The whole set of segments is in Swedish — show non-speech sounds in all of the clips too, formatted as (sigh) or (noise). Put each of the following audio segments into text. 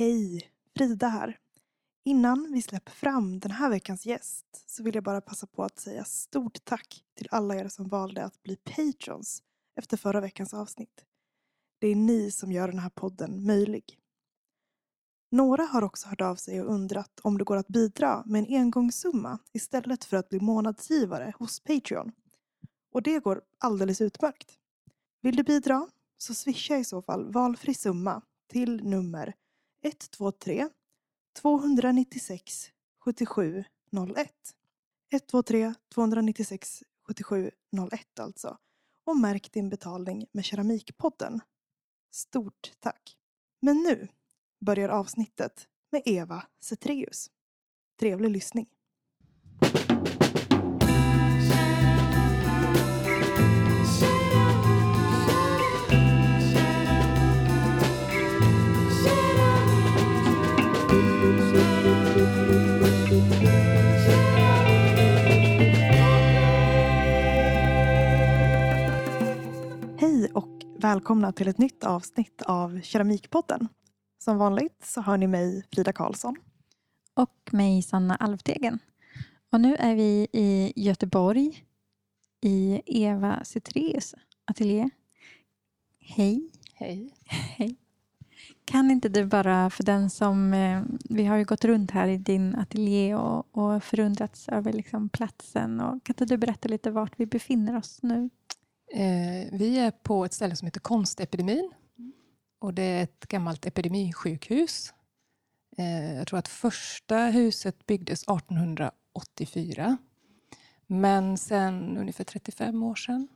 Hej! Frida här. Innan vi släpper fram den här veckans gäst så vill jag bara passa på att säga stort tack till alla er som valde att bli patrons efter förra veckans avsnitt. Det är ni som gör den här podden möjlig. Några har också hört av sig och undrat om det går att bidra med en engångssumma istället för att bli månadsgivare hos Patreon. Och det går alldeles utmärkt. Vill du bidra så swisha i så fall valfri summa till nummer 123 296 77 01. 123 296 77 01 alltså. Och märk din betalning med Keramikpodden. Stort tack! Men nu börjar avsnittet med Eva Cetreus. Trevlig lyssning. Välkomna till ett nytt avsnitt av Keramikpodden. Som vanligt så hör ni mig, Frida Karlsson. Och mig, Sanna Alvtegen. Och nu är vi i Göteborg i Eva Cetreus ateljé. Hej. Hej. Hej. Kan inte du bara, för den som... Eh, vi har ju gått runt här i din ateljé och, och förundrats över liksom platsen. Och, kan inte du berätta lite vart vi befinner oss nu? Eh, vi är på ett ställe som heter Konstepidemin. Och det är ett gammalt epidemisjukhus. Eh, jag tror att första huset byggdes 1884. Men sen ungefär 35 år sedan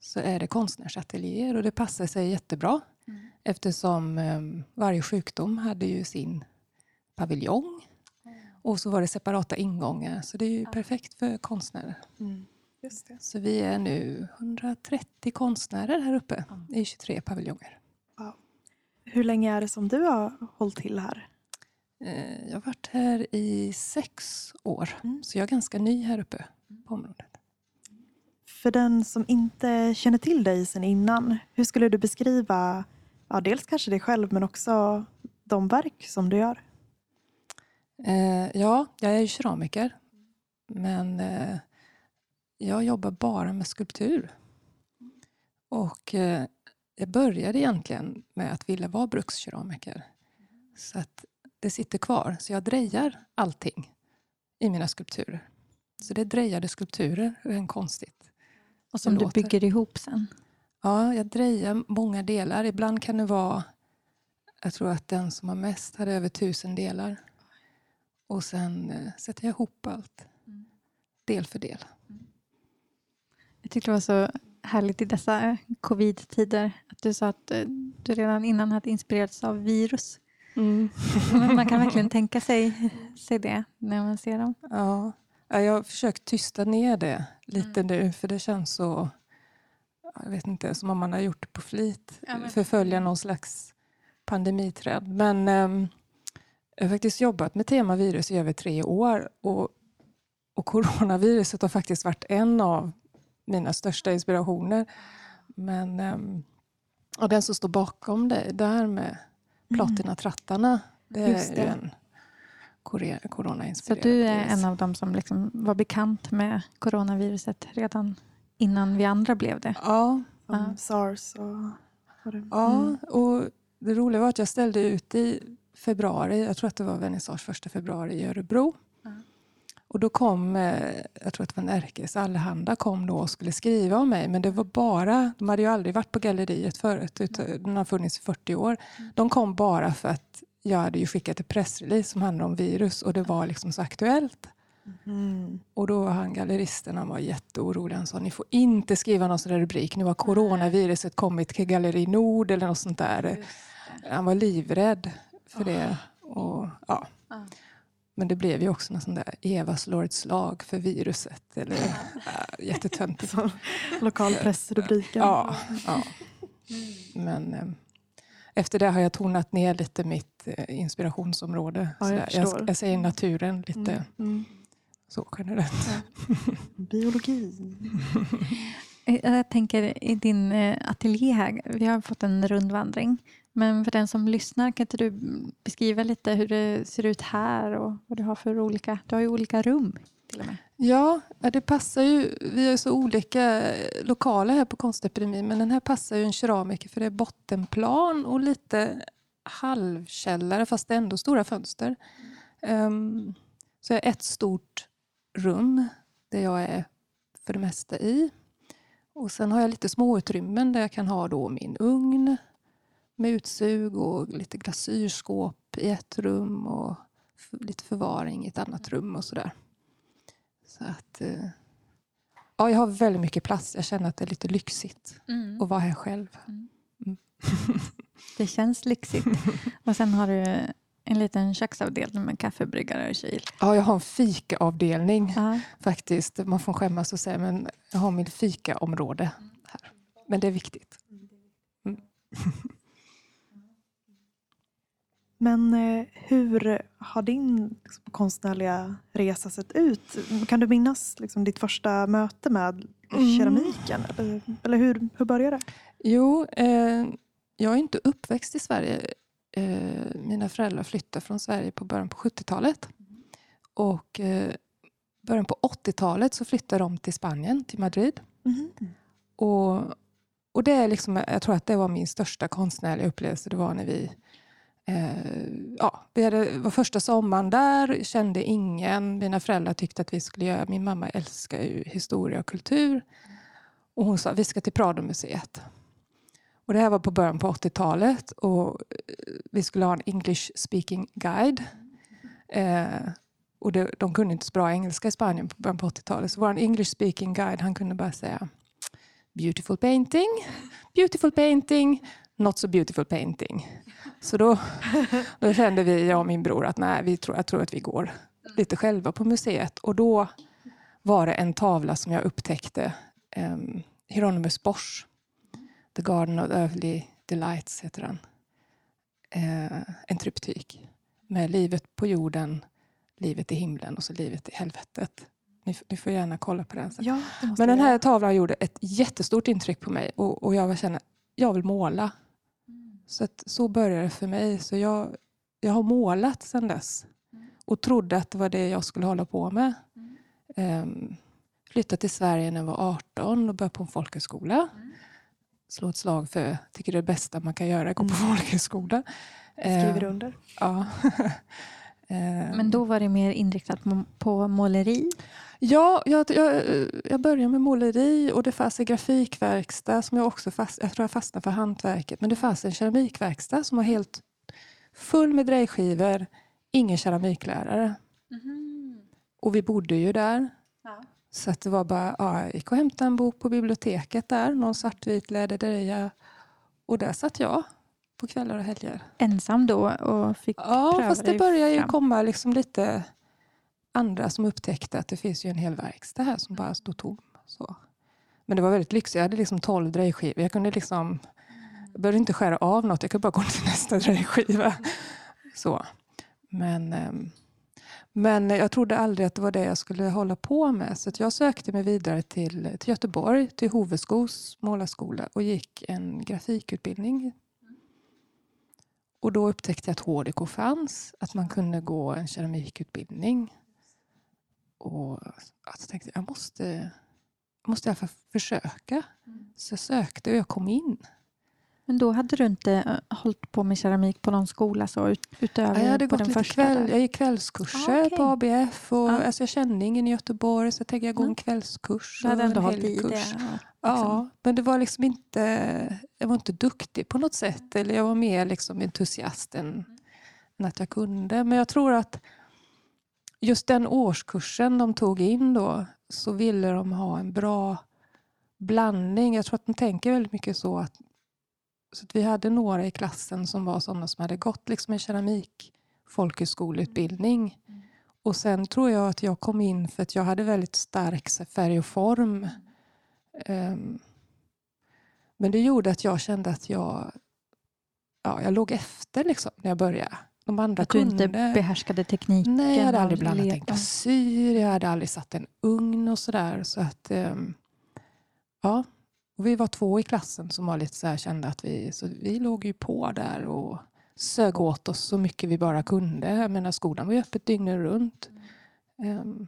så är det konstnärsateljéer och det passar sig jättebra Mm. eftersom eh, varje sjukdom hade ju sin paviljong och så var det separata ingångar så det är ju Ja. perfekt för konstnärer. Det. Så vi är nu 130 konstnärer här uppe i 23 paviljonger. Hur länge är det som du har hållit till här? Eh, Jag har varit här i sex år, Mm. så jag är ganska ny här uppe på området. För den som inte känner till dig sedan innan, hur skulle du beskriva ja, dels kanske dig själv men också de verk som du gör? Eh, Ja, jag är ju keramiker, men eh, jag jobbar bara med skulptur. Och eh, jag började egentligen med att vilja vara brukskeramiker. Så att det sitter kvar. Så jag drejar allting i mina skulpturer. Så det är drejade skulpturer, rent konstigt. Och som du bygger ihop sen. Ja, jag drejar många delar. Ibland kan det vara... Jag tror att den som har mest hade över tusen delar. Och sen eh, sätter jag ihop allt, del för del. Jag tyckte det var så härligt i dessa covid-tider att du sa att eh, du redan innan hade inspirerats av virus. (laughs) Men man kan verkligen tänka sig, sig det när man ser dem. Ja, Ja, jag har försökt tysta ner det lite nu, för det känns så... Jag vet inte, som om man har gjort det på flit. Ja, men- Förfölja någon slags pandemitrend. Men ehm, jag har faktiskt jobbat med temavirus i över tre år. Och, och coronaviruset har faktiskt varit en av mina största inspirationer. Men um, och den som står bakom det där med platinatrattarna, det är det. ju en kore- Så corona-inspirerad du är en av dem som liksom var bekant med coronaviruset redan innan vi andra blev det. Ja, Ja. SARS och ja Mm. och det roliga var att jag ställde ut i februari, jag tror att det var vernissage första februari i Örebro. Och då kom, eh, jag tror att det var Närkes Allehanda kom då och skulle skriva om mig. Men det var bara, de hade ju aldrig varit på galleriet förut, utan den har funnits i 40 år. De kom bara för att jag hade ju skickat ett pressrelease som handlade om virus och det var liksom så aktuellt. Mm. Och då var han galleristen, han var jätteorolig. Han sa, ni får inte skriva någon sån där rubrik. Nu har coronaviruset kommit till Galleri Nord eller något sånt där. Han var livrädd för det. Och, ja. Men det blev ju också någon sån där Eva slår ett slag för viruset. Eller, ja, jättetöntigt. Lokalpressrubriken. Ja, ja. Men eh, efter det har jag tonat ner lite mitt eh, inspirationsområde. Ja, jag jag, jag säger naturen lite Mm. Mm. så generellt. (laughs) Biologi. Eh, Jag tänker i din eh, ateljé här, vi har fått en rundvandring. Men för den som lyssnar, kan inte du beskriva lite hur det ser ut här och vad du har för olika, du har ju olika rum till och med. Ja, det passar ju. Vi har så olika lokaler här på Konstepidemin men den här passar ju en keramiker för det är bottenplan och lite halvkällare fast det är ändå stora fönster. Um, så jag har ett stort rum där jag är för det mesta i. Och sen har jag lite småutrymmen där jag kan ha då min ugn med utsug och lite glasyrskåp i ett rum och lite förvaring i ett annat rum och sådär. Så att, eh, ja, jag har väldigt mycket plats. Jag känner att det är lite lyxigt mm. att vara här själv. Mm. Mm. (laughs) det känns lyxigt. (laughs) Och sen har du en liten köksavdelning med kaffebryggare och kyl. Ja, jag har en fikaavdelning uh faktiskt. Man får skämmas och säga men jag har mitt fikaområde här. Men det är viktigt. Mm. (laughs) Men eh, hur har din liksom, konstnärliga resa sett ut? Kan du minnas liksom, ditt första möte med mm. keramiken? Eller, eller hur, hur började det? Jo, eh, jag är inte uppväxt i Sverige. Eh, mina föräldrar flyttade från Sverige på början på 70-talet. Och eh, början på 80-talet så flyttade de till Spanien, till Madrid. Mm. Och, och det är liksom, jag tror att det var min största konstnärliga upplevelse. Det var när vi Eh, ja, vi hade, var första sommaren där, kände ingen. Mina föräldrar tyckte att vi skulle göra... Min mamma älskar ju historia och kultur. Och hon sa vi ska till Pradomuseet. Och det här var på början på 80-talet och eh, vi skulle ha en English speaking guide. Eh, och det, de kunde inte så bra engelska i Spanien på början på 80-talet. Så vår English speaking guide han kunde bara säga Beautiful painting, beautiful painting, not so beautiful painting. Så då, då kände vi, jag och min bror, att nej, vi tror, jag tror att vi går lite själva på museet. Och då var det en tavla som jag upptäckte, um, Hieronymus Bosch, The Garden of Earthly Delights heter den. Uh, en tryptyk med livet på jorden, livet i himlen och så livet i helvetet. Ni, ni får gärna kolla på den. Ja, Men den här tavlan gjorde ett jättestort intryck på mig och, och jag kände jag vill måla. Så, att, så började det för mig. Så jag, jag har målat sedan dess och trodde att det var det jag skulle hålla på med. Um, flyttade till Sverige när jag var 18 och började på en folkhögskola. Slå ett slag för, jag tycker det är det bästa man kan göra, gå på mm. folkhögskola. Skriver uh, under. Ja. (laughs) Men då var det mer inriktat på måleri? Ja, jag, jag, jag började med måleri och det fanns en grafikverkstad som jag också fast, jag tror jag fastnade för hantverket. Men det fanns en keramikverkstad som var helt full med drejskivor, ingen keramiklärare. Mm. Och vi bodde ju där. Ja. Så att det var bara, ja, jag gick och hämtade en bok på biblioteket där, någon svartvit läderdreja. Och där satt jag på kvällar och helger. Ensam då och fick ja, fast det började ju komma liksom lite andra som upptäckte att det finns ju en hel verkstad här som bara stod tom. Så. Men det var väldigt lyxigt. Jag hade liksom tolv drejskivor. Jag kunde liksom, jag behövde inte skära av något. Jag kunde bara gå till nästa (laughs) drejskiva. Så. Men, ehm, men jag trodde aldrig att det var det jag skulle hålla på med. Så jag sökte mig vidare till, till Göteborg, till Hoveskos målarskola och gick en grafikutbildning. Och då upptäckte jag att HDK fanns, att man kunde gå en keramikutbildning. Och alltså, tänkte jag måste, jag måste i alla fall försöka. Så jag sökte och jag kom in. Men då hade du inte äh, hållit på med keramik på någon skola så ut, utöver jag hade på gått den lite? Kväll, jag gick kvällskurser ah, okay. på ABF. Och, ah. alltså jag kände ingen i Göteborg så jag tänkte jag går en kvällskurs. Du hade ändå hållit i det? Liksom. Ja, men det var liksom inte, jag var inte duktig på något sätt. Eller jag var mer liksom entusiast än, mm. än att jag kunde. Men jag tror att just den årskursen de tog in då så ville de ha en bra blandning. Jag tror att de tänker väldigt mycket så att, så vi hade några i klassen som var sådana som hade gått liksom en keramik folkhögskoleutbildning. Mm. Och sen tror jag att jag kom in för att jag hade väldigt stark färg och form. Um, men det gjorde att jag kände att jag, ja, jag låg efter liksom när jag började. De andra att du kunde. inte behärskade tekniken? Nej, jag hade aldrig blandat en glasyr, jag hade aldrig satt en ugn och sådär. Så att, um, ja. Och vi var två i klassen som var lite så här, kände att vi, så vi låg ju på där och sög åt oss så mycket vi bara kunde. Jag menar, skolan var ju öppet dygnet runt. Um,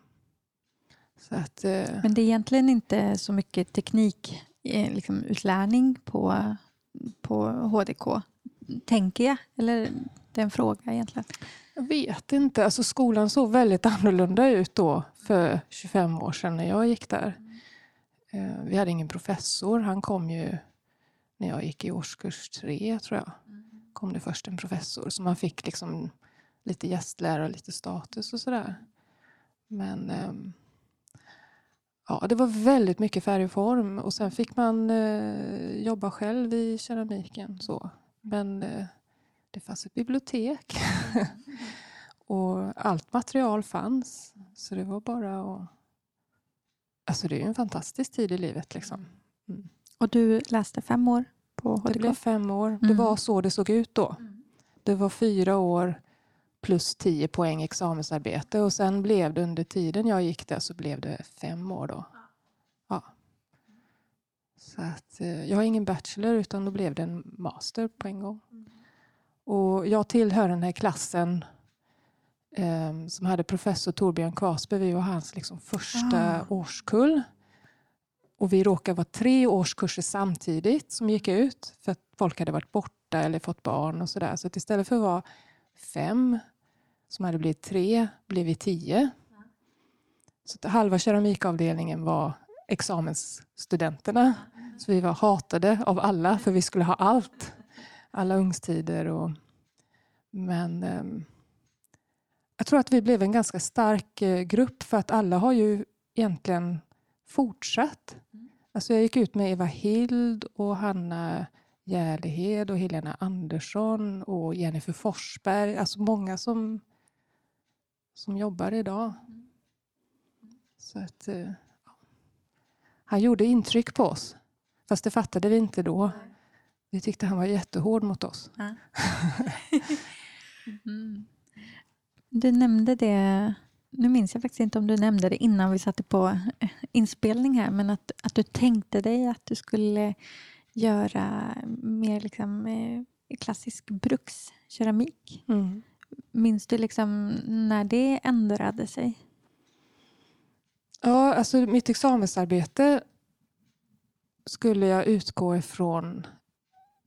så att, uh, Men det är egentligen inte så mycket teknik, eh, liksom utlärning på, på HDK, tänker jag. Eller det är en fråga egentligen. Jag vet inte. Alltså skolan såg väldigt annorlunda ut då för 25 år sedan när jag gick där. Uh, vi hade ingen professor. Han kom ju när jag gick i årskurs tre, tror jag kom det först en professor. Så man fick liksom lite gästlärare och lite status och sådär. Men um, ja, det var väldigt mycket färg och form. Och sen fick man uh, jobba själv i keramiken. Så. Men uh, det fanns ett bibliotek. (laughs) och allt material fanns. Så det var bara att... Alltså det är en fantastisk tid i livet. Liksom. Mm. Och du läste fem år på HDK? Det blev fem år. Mm. Det var så det såg ut då. Mm. Det var fyra år plus tio poäng examensarbete och sen blev det under tiden jag gick där så blev det fem år då. Ja. Så att, eh, jag har ingen bachelor utan då blev det en master på en gång. Mm. Och jag tillhör den här klassen som hade professor Torbjörn Kvasberg. Vi var hans liksom första ah. årskull. Och vi råkade vara tre årskurser samtidigt som gick ut för att folk hade varit borta eller fått barn och sådär. Så att istället för att vara fem som hade blivit tre blev vi tio. Så att halva keramikavdelningen var examensstudenterna. Så vi var hatade av alla för vi skulle ha allt. Alla ungstider. Och, men eh, jag tror att vi blev en ganska stark eh, grupp för att alla har ju egentligen fortsatt. Alltså jag gick ut med Eva Hild och Hanna Järlehed och Helena Andersson och Jennifer Forsberg. Alltså många som, som jobbar idag. Så att, eh, han gjorde intryck på oss. Fast det fattade vi inte då. Vi tyckte han var jättehård mot oss. Ja. (laughs) (laughs) mm. Du nämnde det nu minns jag faktiskt inte om du nämnde det innan vi satte på eh, inspelning här, men att, att du tänkte dig att du skulle göra mer liksom, eh, klassisk brukskeramik. Mm. Minns du liksom när det ändrade sig? Ja, alltså mitt examensarbete skulle jag utgå ifrån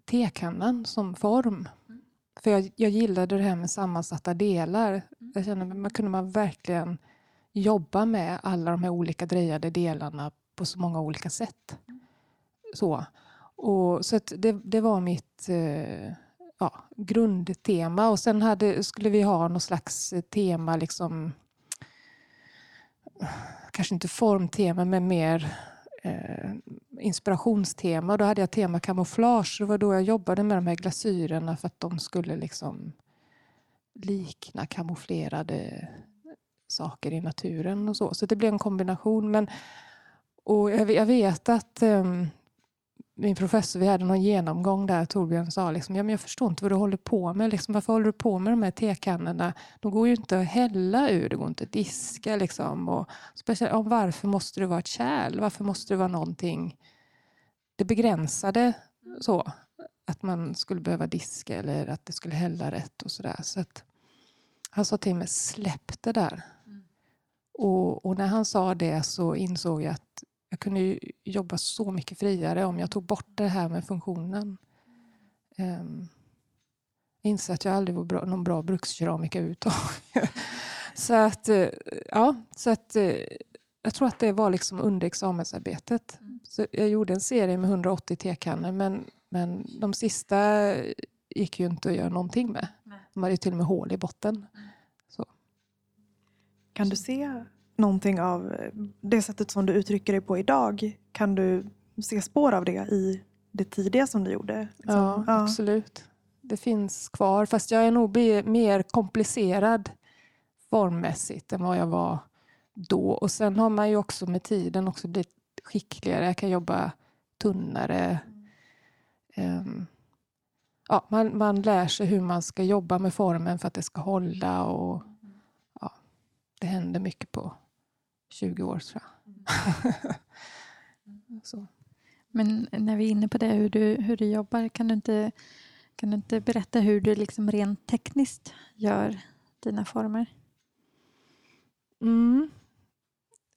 tekannan som form. För jag, jag gillade det här med sammansatta delar. Mm. Jag kände att man kunde man verkligen jobba med alla de här olika drejade delarna på så många olika sätt. Mm. Så, och, så det, det var mitt eh, ja, grundtema. Och sen hade, skulle vi ha något slags tema, liksom, kanske inte formtema, men mer eh, inspirationstema. Då hade jag tema kamouflage. Det var då jag jobbade med de här glasyrerna för att de skulle liksom likna kamouflerade saker i naturen och så. Så det blev en kombination. Men, och jag, vet att um, min professor, vi hade någon genomgång där Torbjörn sa liksom, ja, men jag förstår inte vad du håller på med. Liksom, varför håller du på med de här tekannorna? De går ju inte att hälla ur, det går inte att diska. Liksom. Och, speciellt, ja, varför måste det vara ett kärl? Varför måste det vara någonting det begränsade så? Att man skulle behöva diska eller att det skulle hälla rätt och sådär. Så att han sa till mig, släpp det där. Mm. Och, och, när han sa det så insåg jag att jag kunde jobba så mycket friare om jag tog bort det här med funktionen. Um, jag inser att jag aldrig var bra, någon bra brukskeramiker överhuvudtaget. (laughs) så att, eh, ja, så att eh, jag tror att det var liksom under examensarbetet. Mm. Så jag gjorde en serie med 180 tekannor men, men de sista gick ju inte att göra någonting med. De hade ju till och med hål i botten. Mm. Så. Kan du se någonting av det sättet som du uttrycker dig på idag? Kan du se spår av det i det tidiga som du gjorde? Liksom? Ja, ja, absolut. Det finns kvar. Fast jag är nog mer komplicerad formmässigt än vad jag var då. Och sen har man ju också med tiden också blivit skickligare. Jag kan jobba tunnare. Um, ja, man, man lär sig hur man ska jobba med formen för att det ska hålla. Och, ja, det händer mycket på 20 år tror jag. (laughs) Så. Men när vi är inne på det, hur du, hur du jobbar, kan du inte, kan du inte berätta hur du liksom rent tekniskt gör dina former? Mm.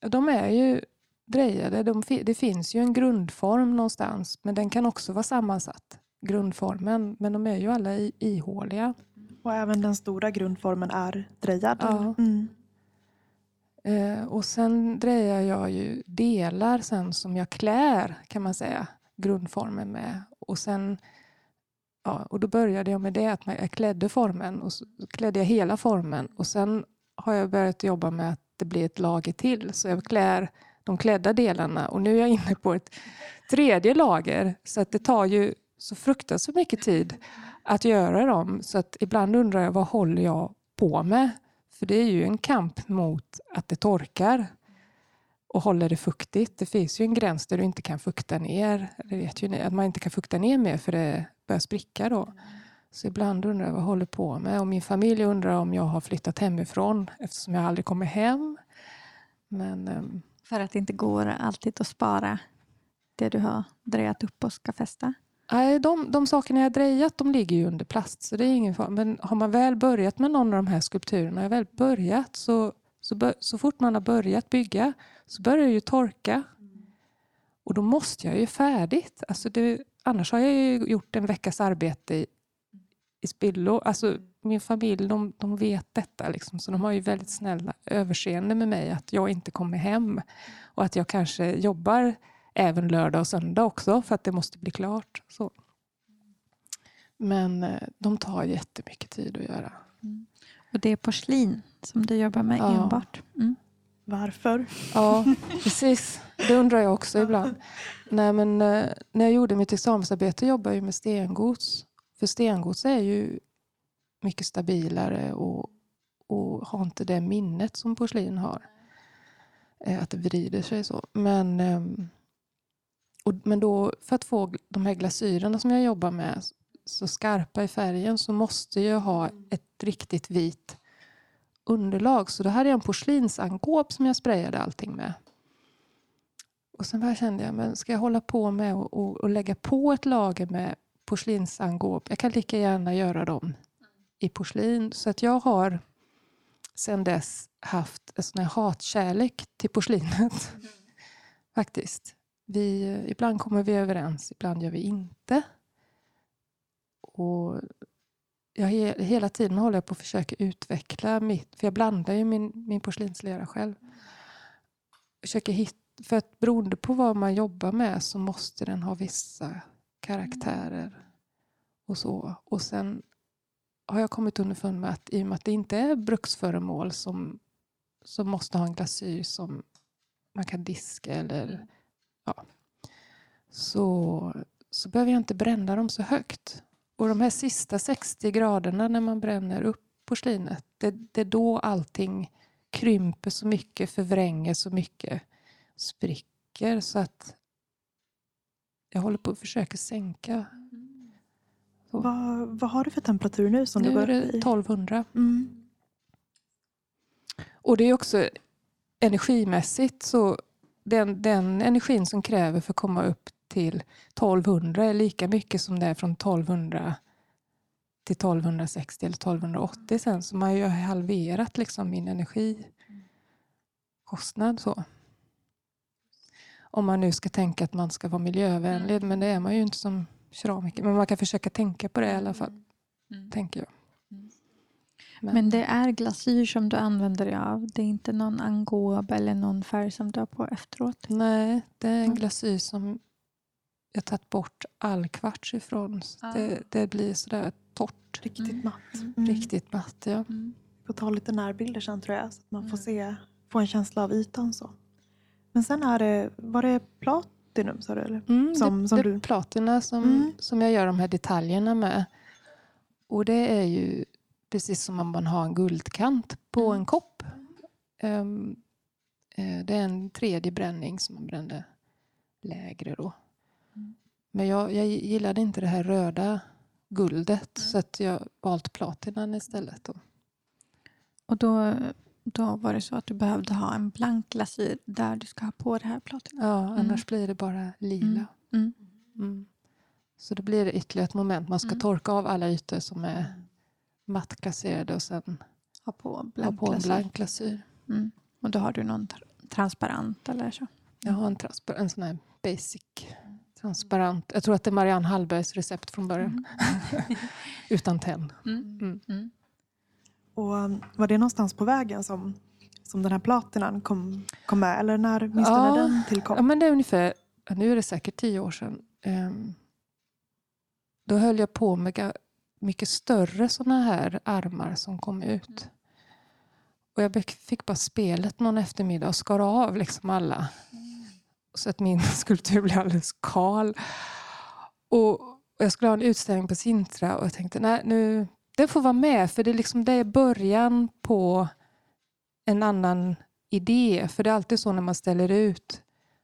De är ju drejade. De, det finns ju en grundform någonstans, men den kan också vara sammansatt. Grundformen, men de är ju alla ihåliga. Och även den stora grundformen är drejad? Ja. Mm. Eh, och sen drejar jag ju delar sen som jag klär, kan man säga, grundformen med. Och sen ja, och då började jag med det, att jag klädde formen och så klädde jag hela formen. Och sen har jag börjat jobba med att det blir ett lager till. Så jag klär de klädda delarna och nu är jag inne på ett tredje lager. Så att det tar ju så fruktansvärt mycket tid att göra dem. Så att ibland undrar jag, vad håller jag på med? För det är ju en kamp mot att det torkar och håller det fuktigt. Det finns ju en gräns där du inte kan fukta ner. Det vet ju ni, att man inte kan fukta ner mer för det börjar spricka då. Så ibland undrar jag vad jag håller på med. Och min familj undrar om jag har flyttat hemifrån eftersom jag aldrig kommer hem. Men, um... För att det inte går alltid att spara det du har drejat upp och ska fästa? Nej, de, de sakerna jag drejat de ligger ju under plast så det är ingen fara. Men har man väl börjat med någon av de här skulpturerna, jag väl börjat så, så, så fort man har börjat bygga så börjar det ju torka. Och då måste jag ju färdigt. Alltså det, annars har jag ju gjort en veckas arbete i, spillo. Alltså min familj de, de vet detta, liksom, så de har ju väldigt snälla överseende med mig att jag inte kommer hem och att jag kanske jobbar även lördag och söndag också för att det måste bli klart. Så. Men eh, de tar jättemycket tid att göra. Mm. Och det är porslin som du jobbar med ja. enbart? Mm. Varför? Ja, precis. Det undrar jag också ibland. Nej, men, eh, när jag gjorde mitt examensarbete jobbade jag med stengods. För stengods är ju mycket stabilare och, och har inte det minnet som porslin har. Eh, att det vrider sig så. Men, ehm, och, men då, för att få de här glasyrerna som jag jobbar med så skarpa i färgen så måste jag ha ett riktigt vitt underlag. Så då hade jag en porslinsangåp som jag sprayade allting med. Och sen bara kände jag, men ska jag hålla på med och, och, och lägga på ett lager med porslinsangåp? Jag kan lika gärna göra dem i porslin. Så att jag har sedan dess haft en sån här hatkärlek till porslinet. Mm. (laughs) Faktiskt. Vi, ibland kommer vi överens, ibland gör vi inte. Och jag, hela tiden håller jag på att försöka utveckla mitt, för jag blandar ju min, min porslinslera själv. Försöker hitta, för att beroende på vad man jobbar med så måste den ha vissa karaktärer. Och så. Och sen har jag kommit underfund med att i och med att det inte är bruksföremål som, som måste ha en glasyr som man kan diska eller ja, så, så behöver jag inte bränna dem så högt. Och de här sista 60 graderna när man bränner upp porslinet, det, det är då allting krymper så mycket, förvränger så mycket, spricker. Så att jag håller på att försöka sänka. Vad, vad har du för temperatur nu som nu du går är det 1200. Mm. Och det är också energimässigt så den, den energin som kräver för att komma upp till 1200 är lika mycket som det är från 1200 till 1260 eller 1280 sen. Så man har ju halverat liksom min energikostnad. Så. Om man nu ska tänka att man ska vara miljövänlig, men det är man ju inte som keramiker. Men man kan försöka tänka på det i alla fall, mm. mm. tänker jag. Mm. Men. men. det är glasyr som du använder dig av? Det är inte någon angob eller någon färg som du har på efteråt? Nej, det är en mm. glasyr som jag tagit bort all kvarts ifrån. Ah. Det, det, blir sådär torrt. Riktigt mm. matt. Mm. Riktigt matt, ja. Mm. Får ta lite närbilder sen tror jag så att man får mm. se, få en känsla av ytan. så. Men sen är det, var det platinum sa du? Eller? Mm, som, det, som det är platina som, mm. som jag gör de här detaljerna med. Och det är ju precis som om man har en guldkant på en kopp. Um, det är en tredje bränning som man brände lägre då. Men jag, jag gillade inte det här röda guldet mm. så att jag valt platinan istället. Då. Och då, då var det så att du behövde ha en blank glasyr där du ska ha på det här platinan? Ja, annars mm. blir det bara lila. Mm. Mm. Så det blir ytterligare ett moment. Man ska Mm. torka av alla ytor som är mattglaserade och sen Ha på ha blank på en blank glasyr. Mm. Och då har du någon tra- transparent eller så? Jag har en, en sån här basic transparent. Jag tror att det är Marianne Hallbergs recept från början. (laughs) Utan tenn. Och um, var det någonstans på vägen som, som den här platinan kom, kom med? Eller när, minns Ja. när den tillkom? Ja, men det är ungefär, nu är det säkert tio år sedan. Ehm, då höll jag på med mycket större såna här armar som kom ut. Och jag fick bara spelet någon eftermiddag och skar av liksom alla. Så att min (laughs) skulptur blev alldeles kal. Och och jag skulle ha en utställning på Sintra och jag tänkte nej nu, den får vara med för det är, liksom, det är början på en annan idé. För det är alltid så när man ställer ut,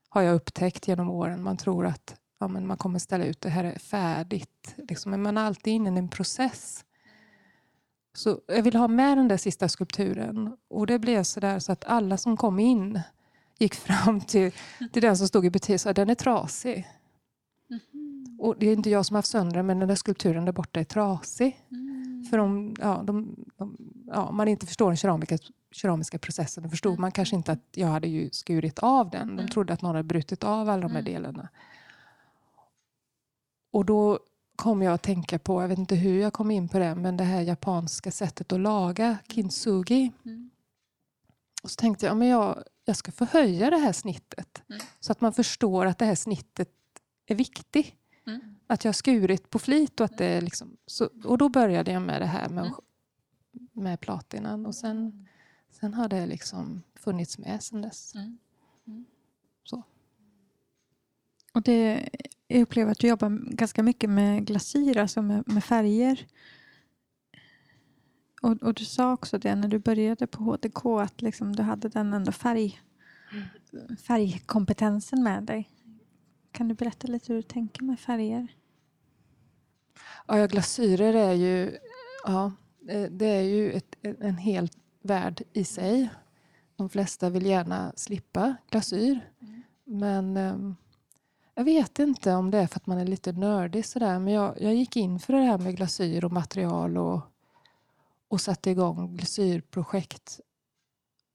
har jag upptäckt genom åren. Man tror att ja, men man kommer ställa ut, det här är färdigt. Liksom, men man är alltid inne i en process. Så jag ville ha med den där sista skulpturen. Och det blev så där så att alla som kom in gick (laughs) fram till, till den som stod i butiken och sa den är trasig. Och det är inte jag som har haft sönder men den där skulpturen där borta är trasig. För om, ja, de, de, ja, man inte förstår den keramiska, keramiska processen, då förstod man kanske inte att jag hade ju skurit av den. De trodde att någon hade brutit av alla de här delarna. Och då kom jag att tänka på, jag vet inte hur jag kom in på det, men det här japanska sättet att laga kintsugi. Och så tänkte jag, ja, men jag, jag ska förhöja det här snittet. Så att man förstår att det här snittet är viktigt. Att jag skurit på flit och att det liksom, så, och då började jag med det här med, med platinan och sen, sen har det liksom funnits med sen dess. Och det, jag upplever att du jobbar ganska mycket med glasyr, alltså med, med färger. Och, och du sa också det när du började på HTK att liksom du hade den ändå färg, färgkompetensen med dig. Kan du berätta lite hur du tänker med färger? Ja, glasyrer är ju, ja, eh, det är ju ett, en hel värld i sig. De flesta vill gärna slippa glasyr. Men ehm, jag vet inte om det är för att man är lite nördig sådär. Men jag, jag gick in för det här med glasyr och material och, och satte igång glasyrprojekt.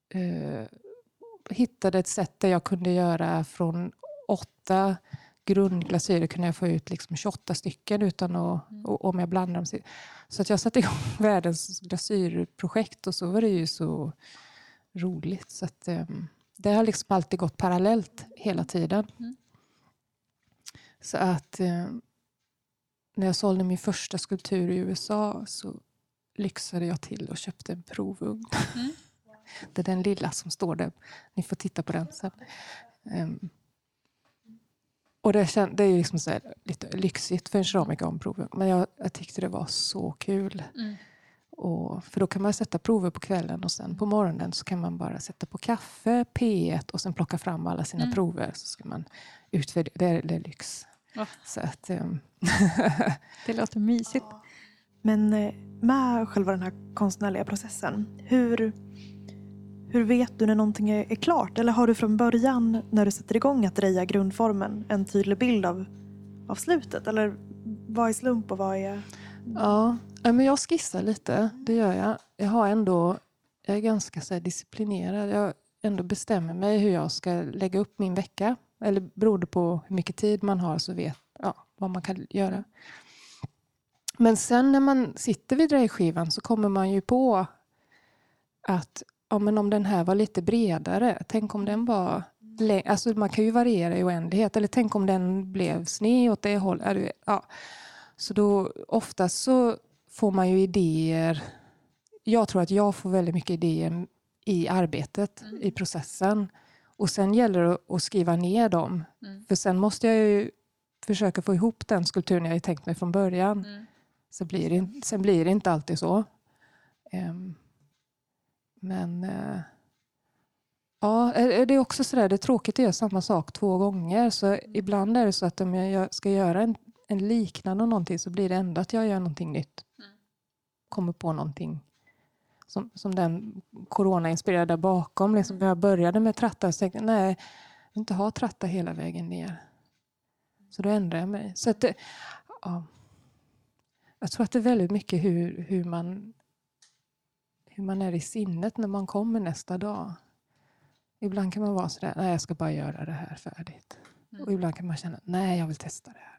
Eh, hittade ett sätt där jag kunde göra från åtta grundglasyrer kunde jag få ut liksom 28 stycken utan att, och, om jag blandar dem. Så att jag satte igång (laughs) världens glasyrprojekt och så var det ju så roligt. Så att, um, det har liksom alltid gått parallellt hela tiden. Så att um, när jag sålde min första skulptur i USA så lyxade jag till och köpte en provugn. (laughs) det är den lilla som står där. Ni får titta på den sen. Um, och det, känd, det är ju liksom så här, lite lyxigt för en keramiker om prover. Men jag, jag tyckte det var så kul. Och, för då kan man sätta prover på kvällen och sen på morgonen så kan man bara sätta på kaffe, P1 och sen plocka fram alla sina prover. Så ska man utvärdera. Det är, det är lyx. Ja. Så att, um, (laughs) Det låter mysigt. Men eh, med själva den här konstnärliga processen, hur, hur vet du när någonting är, är klart? Eller har du från början, när du sätter igång att reja grundformen, en tydlig bild av, av slutet? Eller vad är slump och vad är... ja, men jag skissar lite. Det gör jag. Jag har ändå, jag är ganska så här, disciplinerad. Jag ändå bestämmer mig hur jag ska lägga upp min vecka. Eller beroende på hur mycket tid man har så vet ja, vad man kan göra. Men sen när man sitter vid drejskivan så kommer man ju på att ja, men om den här var lite bredare, tänk om den var Alltså man kan ju variera i oändlighet. Eller tänk om den blev sned åt det hållet. Ja. Så då oftast så får man ju idéer. Jag tror att jag får väldigt mycket idéer i arbetet, i processen. Och sen gäller det att skriva ner dem. För sen måste jag ju försöka få ihop den skulpturen jag tänkt mig från början. Så blir det, sen blir det inte alltid så. Ehm, men eh, ja, det är också sådär, det är tråkigt att göra samma sak två gånger. Så ibland är det så att om jag ska göra en, en liknande någonting så blir det ändå att jag gör någonting nytt. Kommer på någonting som, som den corona-inspirerade bakom. Liksom när jag började med trattar så tänkte jag nej, jag vill inte ha tratta hela vägen ner. Så då ändrar jag mig. Så att ja. Jag tror att det är väldigt mycket hur, hur, man, hur man är i sinnet när man kommer nästa dag. Ibland kan man vara sådär, nej jag ska bara göra det här färdigt. Mm. Och ibland kan man känna, nej jag vill testa det här.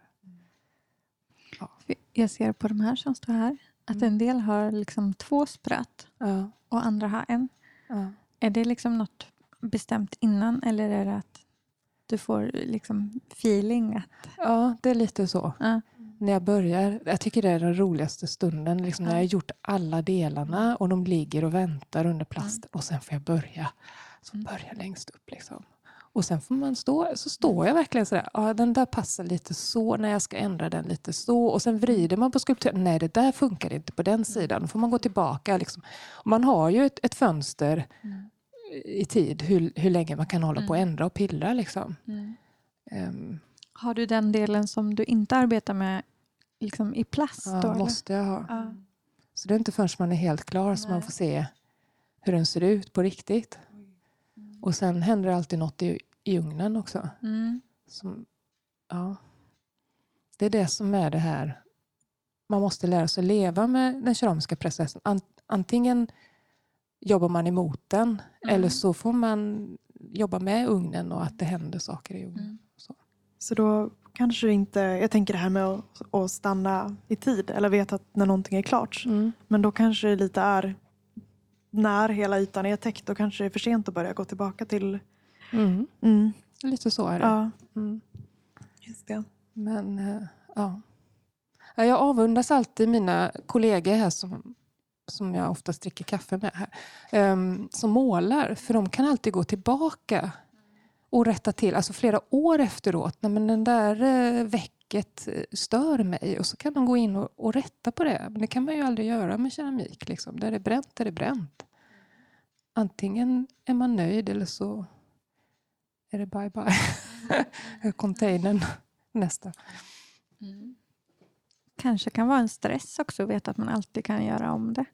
Ja. Jag ser på de här som står här att mm. en del har liksom två spröt ja. och andra har en. Ja. Är det liksom något bestämt innan eller är det att du får liksom feeling? Att... Ja, det är lite så. Ja. När jag börjar, jag tycker det är den roligaste stunden, liksom när jag har gjort alla delarna och de ligger och väntar under plasten och sen får jag börja. Så mm. börja längst upp. Liksom. Och sen får man stå, så står jag verkligen sådär, ja, den där passar lite så, när jag ska ändra den lite så. Och sen vrider man på skulpturen, nej det där funkar inte på den sidan. Då får man gå tillbaka. Liksom. man har ju ett, ett fönster mm. i tid, hur, hur länge man kan hålla mm. på och ändra och pilla. Liksom. Mm. Um. Har du den delen som du inte arbetar med liksom i plast? Ja, då, måste jag ha. Ja. Så det är inte förrän man är helt klar som man får se hur den ser ut på riktigt. Och sen händer det alltid något i, i ugnen också. Mm. Som, ja. Det är det som är det här. Man måste lära sig leva med den keramiska processen. Antingen jobbar man emot den mm. eller så får man jobba med ugnen och att det händer saker i ugnen. Så. då kanske inte, jag tänker det här med att, att stanna i tid eller veta att när någonting är klart. Mm. Men då kanske det lite är när hela ytan är täckt då kanske det är för sent att börja gå tillbaka till... Mm. Mm. Lite så är det. Ja. Mm. Just det. Men äh, ja. Jag avundas alltid mina kollegor här som, som jag oftast dricker kaffe med här, um, som målar. För de kan alltid gå tillbaka och rätta till, alltså flera år efteråt. Nej, men den där uh, vecket eh, stör mig och så kan de gå in och, och rätta på det. Men det kan man ju aldrig göra med keramik. Liksom. Där det är bränt är det bränt antingen är man nöjd eller så är det bye bye. (laughs) Containern (laughs) nästa. Mm. Kanske kan vara en stress också att veta att man alltid kan göra om det.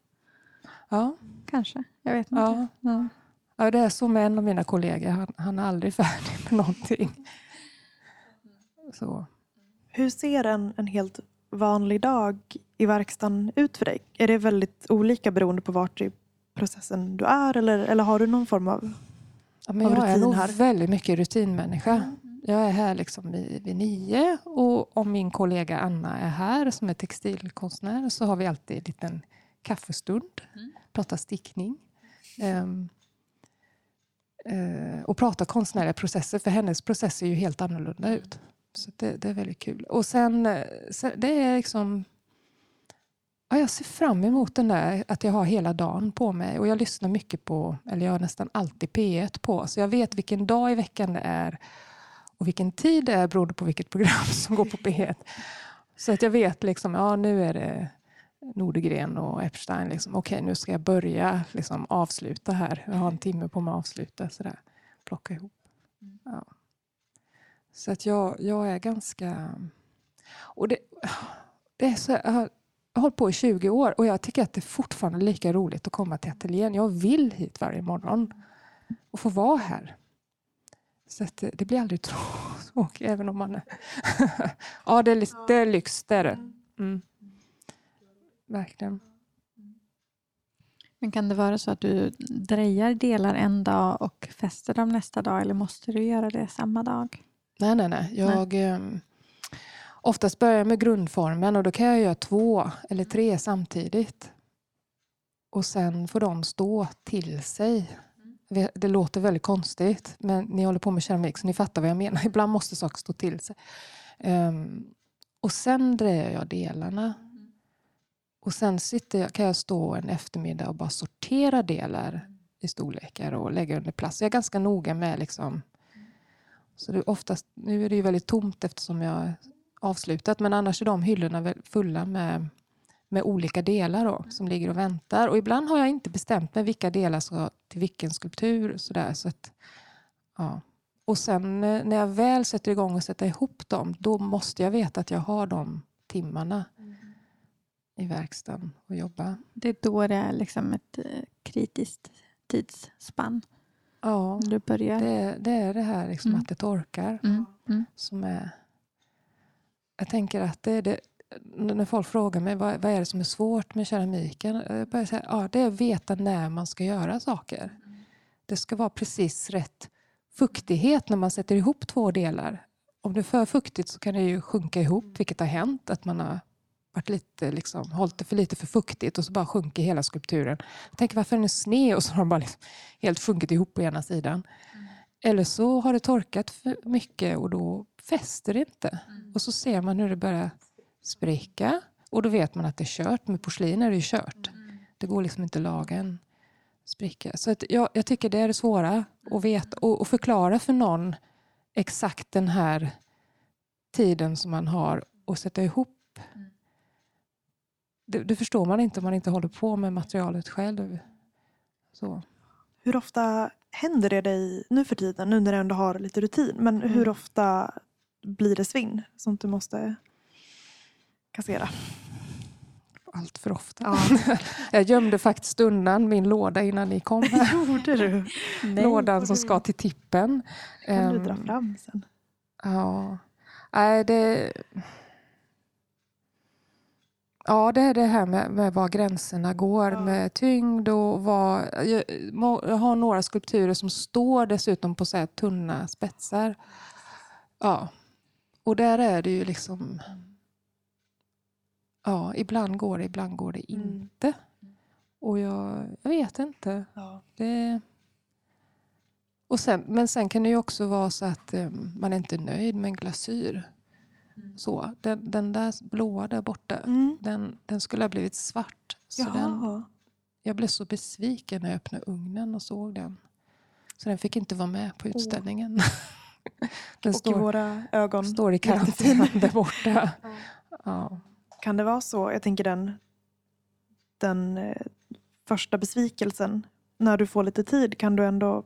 Ja. Kanske, jag vet inte. Ja. Ja. Ja det är så med en av mina kollegor, han, han är aldrig (laughs) färdig med någonting. Så. Hur ser en, en helt vanlig dag i verkstaden ut för dig? Är det väldigt olika beroende på vart i processen du är? Eller, eller har du någon form av, ja, men av jag rutin här? Jag är nog väldigt mycket rutinmänniska. Mm. Jag är här liksom vid, vid nio och om min kollega Anna är här som är textilkonstnär så har vi alltid en liten kaffestund, mm. pratar stickning. Um, eh, och prata konstnärliga processer, för hennes process ser ju helt annorlunda ut. Så det, det är väldigt kul. Och sen, eh, sen det är liksom Ja, jag ser fram emot den där, att jag har hela dagen på mig. Och Jag lyssnar mycket på, eller jag har nästan alltid P1 på. Så jag vet vilken dag i veckan det är och vilken tid det är beroende på vilket program (laughs) som går på P1. Så att jag vet liksom, ja nu är det Nordegren och Epstein. Liksom. Okej, nu ska jag börja liksom, avsluta här. Jag har en timme på mig att avsluta. Sådär. Plocka ihop. Ja. Så att jag, jag är ganska... Och det, det är så, jag har hållit på i 20 år och jag tycker att det är fortfarande lika roligt att komma till ateljén. Jag vill hit varje morgon och få vara här. Så det, det blir aldrig (laughs) tråkigt, även om man är... (laughs) ja, det är, det är lyx, det är det. Mm. Verkligen. Men kan det vara så att du drejar delar en dag och fäster dem nästa dag eller måste du göra det samma dag? Nej, nej, nej. Jag, nej. Ehm, Oftast börjar jag med grundformen och då kan jag göra två eller tre samtidigt. Och sen får de stå till sig. Det låter väldigt konstigt, men ni håller på med keramik så ni fattar vad jag menar. (laughs) Ibland måste saker stå till sig. Um, och sen drejar jag delarna. Och sen sitter jag, kan jag stå en eftermiddag och bara sortera delar i storlekar och lägga under plast. Jag är ganska noga med liksom, så det är oftast, nu är det ju väldigt tomt eftersom jag avslutat. Men annars är de hyllorna fulla med, med olika delar då, som ligger och väntar. Och ibland har jag inte bestämt mig vilka delar ska till vilken skulptur. Så där, så att, ja. Och sen eh, när jag väl sätter igång och sätter ihop dem, då måste jag veta att jag har de timmarna mm i verkstaden och jobba. Det är då det är liksom ett eh, kritiskt tidsspann? Ja, du börjar. Det, det är det här liksom mm. att det torkar mm. mm. som är jag tänker att det är det, när folk frågar mig vad, vad är det som är svårt med keramiken, jag börjar säga, ja, det är att veta när man ska göra saker. Det ska vara precis rätt fuktighet när man sätter ihop två delar. Om det är för fuktigt så kan det ju sjunka ihop, vilket har hänt. Att man har varit lite, liksom, hållit det för lite för fuktigt och så bara sjunker hela skulpturen. Jag tänker varför är den sned och så har den bara liksom helt sjunkit ihop på ena sidan. Mm. Eller så har det torkat för mycket och då fäster det inte. Mm. Och så ser man hur det börjar spricka och då vet man att det är kört. Med porslin är det ju kört. Mm. Det går liksom inte att laga en spricka. Så att jag, jag tycker det är det svåra att veta och, och förklara för någon exakt den här tiden som man har att sätta ihop. Mm. Det, det, förstår man inte om man inte håller på med materialet själv. Så. Hur ofta händer det dig nu för tiden, nu när du ändå har lite rutin, men mm. hur ofta blir det svinn som du måste kassera? allt för ofta. Ja. (laughs) jag gömde faktiskt undan min låda innan ni kom. Här. (laughs) Gjorde du? (laughs) Lådan som ska till tippen. kan du dra ehm, fram sen. Ja. Nej, det... Ja, det är det här med, med var gränserna går ja. med tyngd och vad... Jag, jag, har några skulpturer som står dessutom på så här tunna spetsar. Ja. Och där är det ju liksom... Ja, ibland går det, ibland går det mm. inte. Mm. Och jag, jag vet inte. Ja. Det, och sen, men sen kan det ju också vara så att um, man är inte är nöjd med en glasyr. Mm. Så, den, den där blåa där borta, mm. den, den skulle ha blivit svart. Så den, jag blev så besviken när jag öppnade ugnen och såg den. Så den fick inte vara med på utställningen. Oh. (laughs) den och står, i våra ögon. står i kanten där (laughs) borta. Ja. ja. Kan det vara så? Jag tänker den, den eh, första besvikelsen. När du får lite tid kan du ändå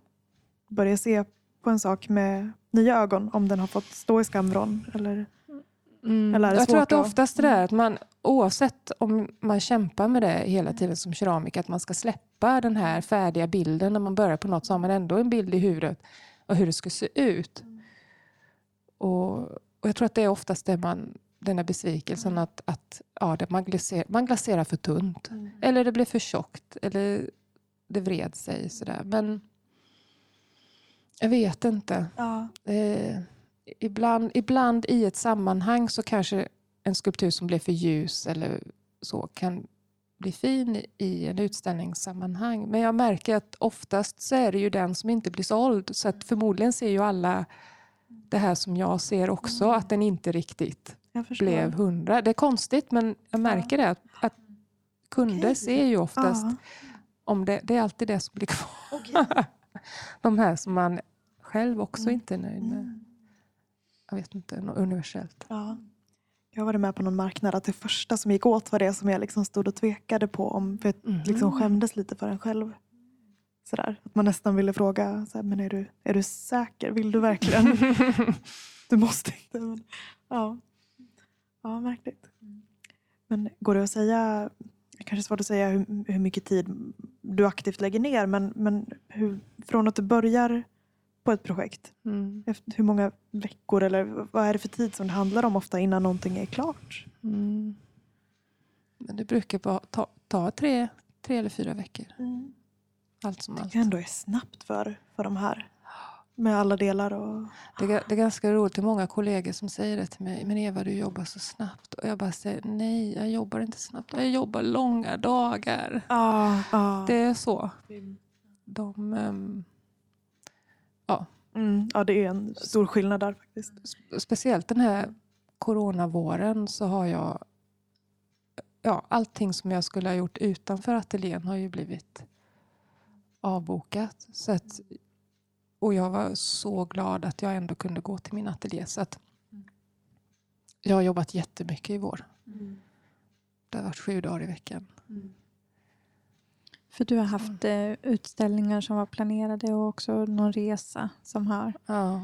börja se på en sak med nya ögon om den har fått stå i skamvrån? Eller, mm. jag tror att det oftast är det att man oavsett om man kämpar med det hela tiden som keramiker, att man ska släppa den här färdiga bilden när man börjar på något så har man ändå en bild i huvudet av hur det ska se ut. Och, och jag tror att det är oftast det man den här besvikelsen mm. att, att ja, man, glaserar, man glaserar för tunt. Mm. Eller det blev för tjockt. Eller det vred sig. Sådär. Men jag vet inte. Ja. Eh, ibland, ibland i ett sammanhang så kanske en skulptur som blev för ljus eller så kan bli fin i en utställningssammanhang. Men jag märker att oftast så är det ju den som inte blir såld. Så att förmodligen ser ju alla det här som jag ser också, mm. att den inte riktigt blev hundra. Det är konstigt men jag märker det. Att, att kunder okay. ser ju oftast ja. om det, det är alltid det som blir kvar. Okay. (laughs) De här som man själv också mm. inte är nöjd med. Jag vet inte, något universellt. Ja. Jag var med på någon marknad att det första som gick åt var det som jag liksom stod och tvekade på. Om, för jag mm. liksom skämdes lite för en själv. Sådär. Att man nästan ville fråga, såhär, men är du, är du säker? Vill du verkligen? (laughs) du måste inte. Men, ja. Ja, märkligt. Men går det att säga, kanske svårt att säga hur, hur mycket tid du aktivt lägger ner, men, men hur, från att du börjar på ett projekt, mm. efter, hur många veckor eller vad är det för tid som det handlar om ofta innan någonting är klart? Mm. Men det brukar bara ta, ta tre, tre eller fyra veckor. Mm. Allt som det allt. ändå är snabbt för, för de här med alla delar. Och... Det, är, det är ganska roligt. Det är många kollegor som säger det till mig. Men Eva, du jobbar så snabbt. Och jag bara säger nej, jag jobbar inte snabbt. Jag jobbar långa dagar. Ah, ah. Det är så. De... Um. Mm, ja, det är en stor skillnad där faktiskt. Speciellt den här coronavåren så har jag... Ja, allting som jag skulle ha gjort utanför ateljén har ju blivit avbokat. Så att och jag var så glad att jag ändå kunde gå till min ateljé. Så att jag har jobbat jättemycket i vår. Mm. Det har varit sju dagar i veckan. Mm. För du har haft eh, utställningar som var planerade och också någon resa som har ja.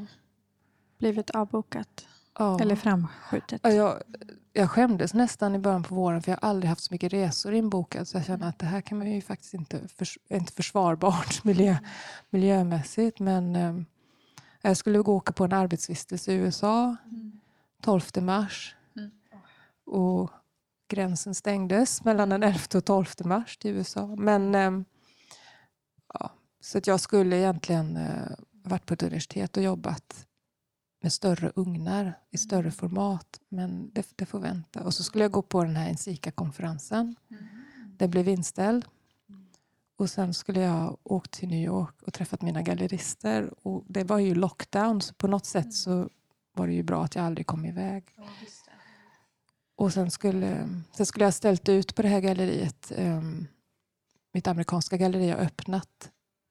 blivit avbokat. Ja. Eller framskjutet. Ja, jag, jag skämdes nästan i början på våren för jag har aldrig haft så mycket resor inbokade. Så jag känner att det här kan man ju faktiskt inte, förs inte försvarbart (laughs) miljö, miljömässigt. Men eh, jag skulle gå åka på en arbetsvistelse i USA 12 mars. och gränsen stängdes mellan den 11 och 12 mars till USA. Men, eh, ja, så att jag skulle egentligen eh, varit på ett universitet och jobbat med större ugnar i större format. Men det, det får vänta. Och så skulle jag gå på den här Ensika-konferensen. Den blev inställd. Och sen skulle jag åkt till New York och träffat mina gallerister. Och det var ju lockdown, så på något sätt så var det ju bra att jag aldrig kom iväg. Och sen skulle, sen skulle jag ställt ut på det här galleriet. Um, mitt amerikanska galleri har öppnat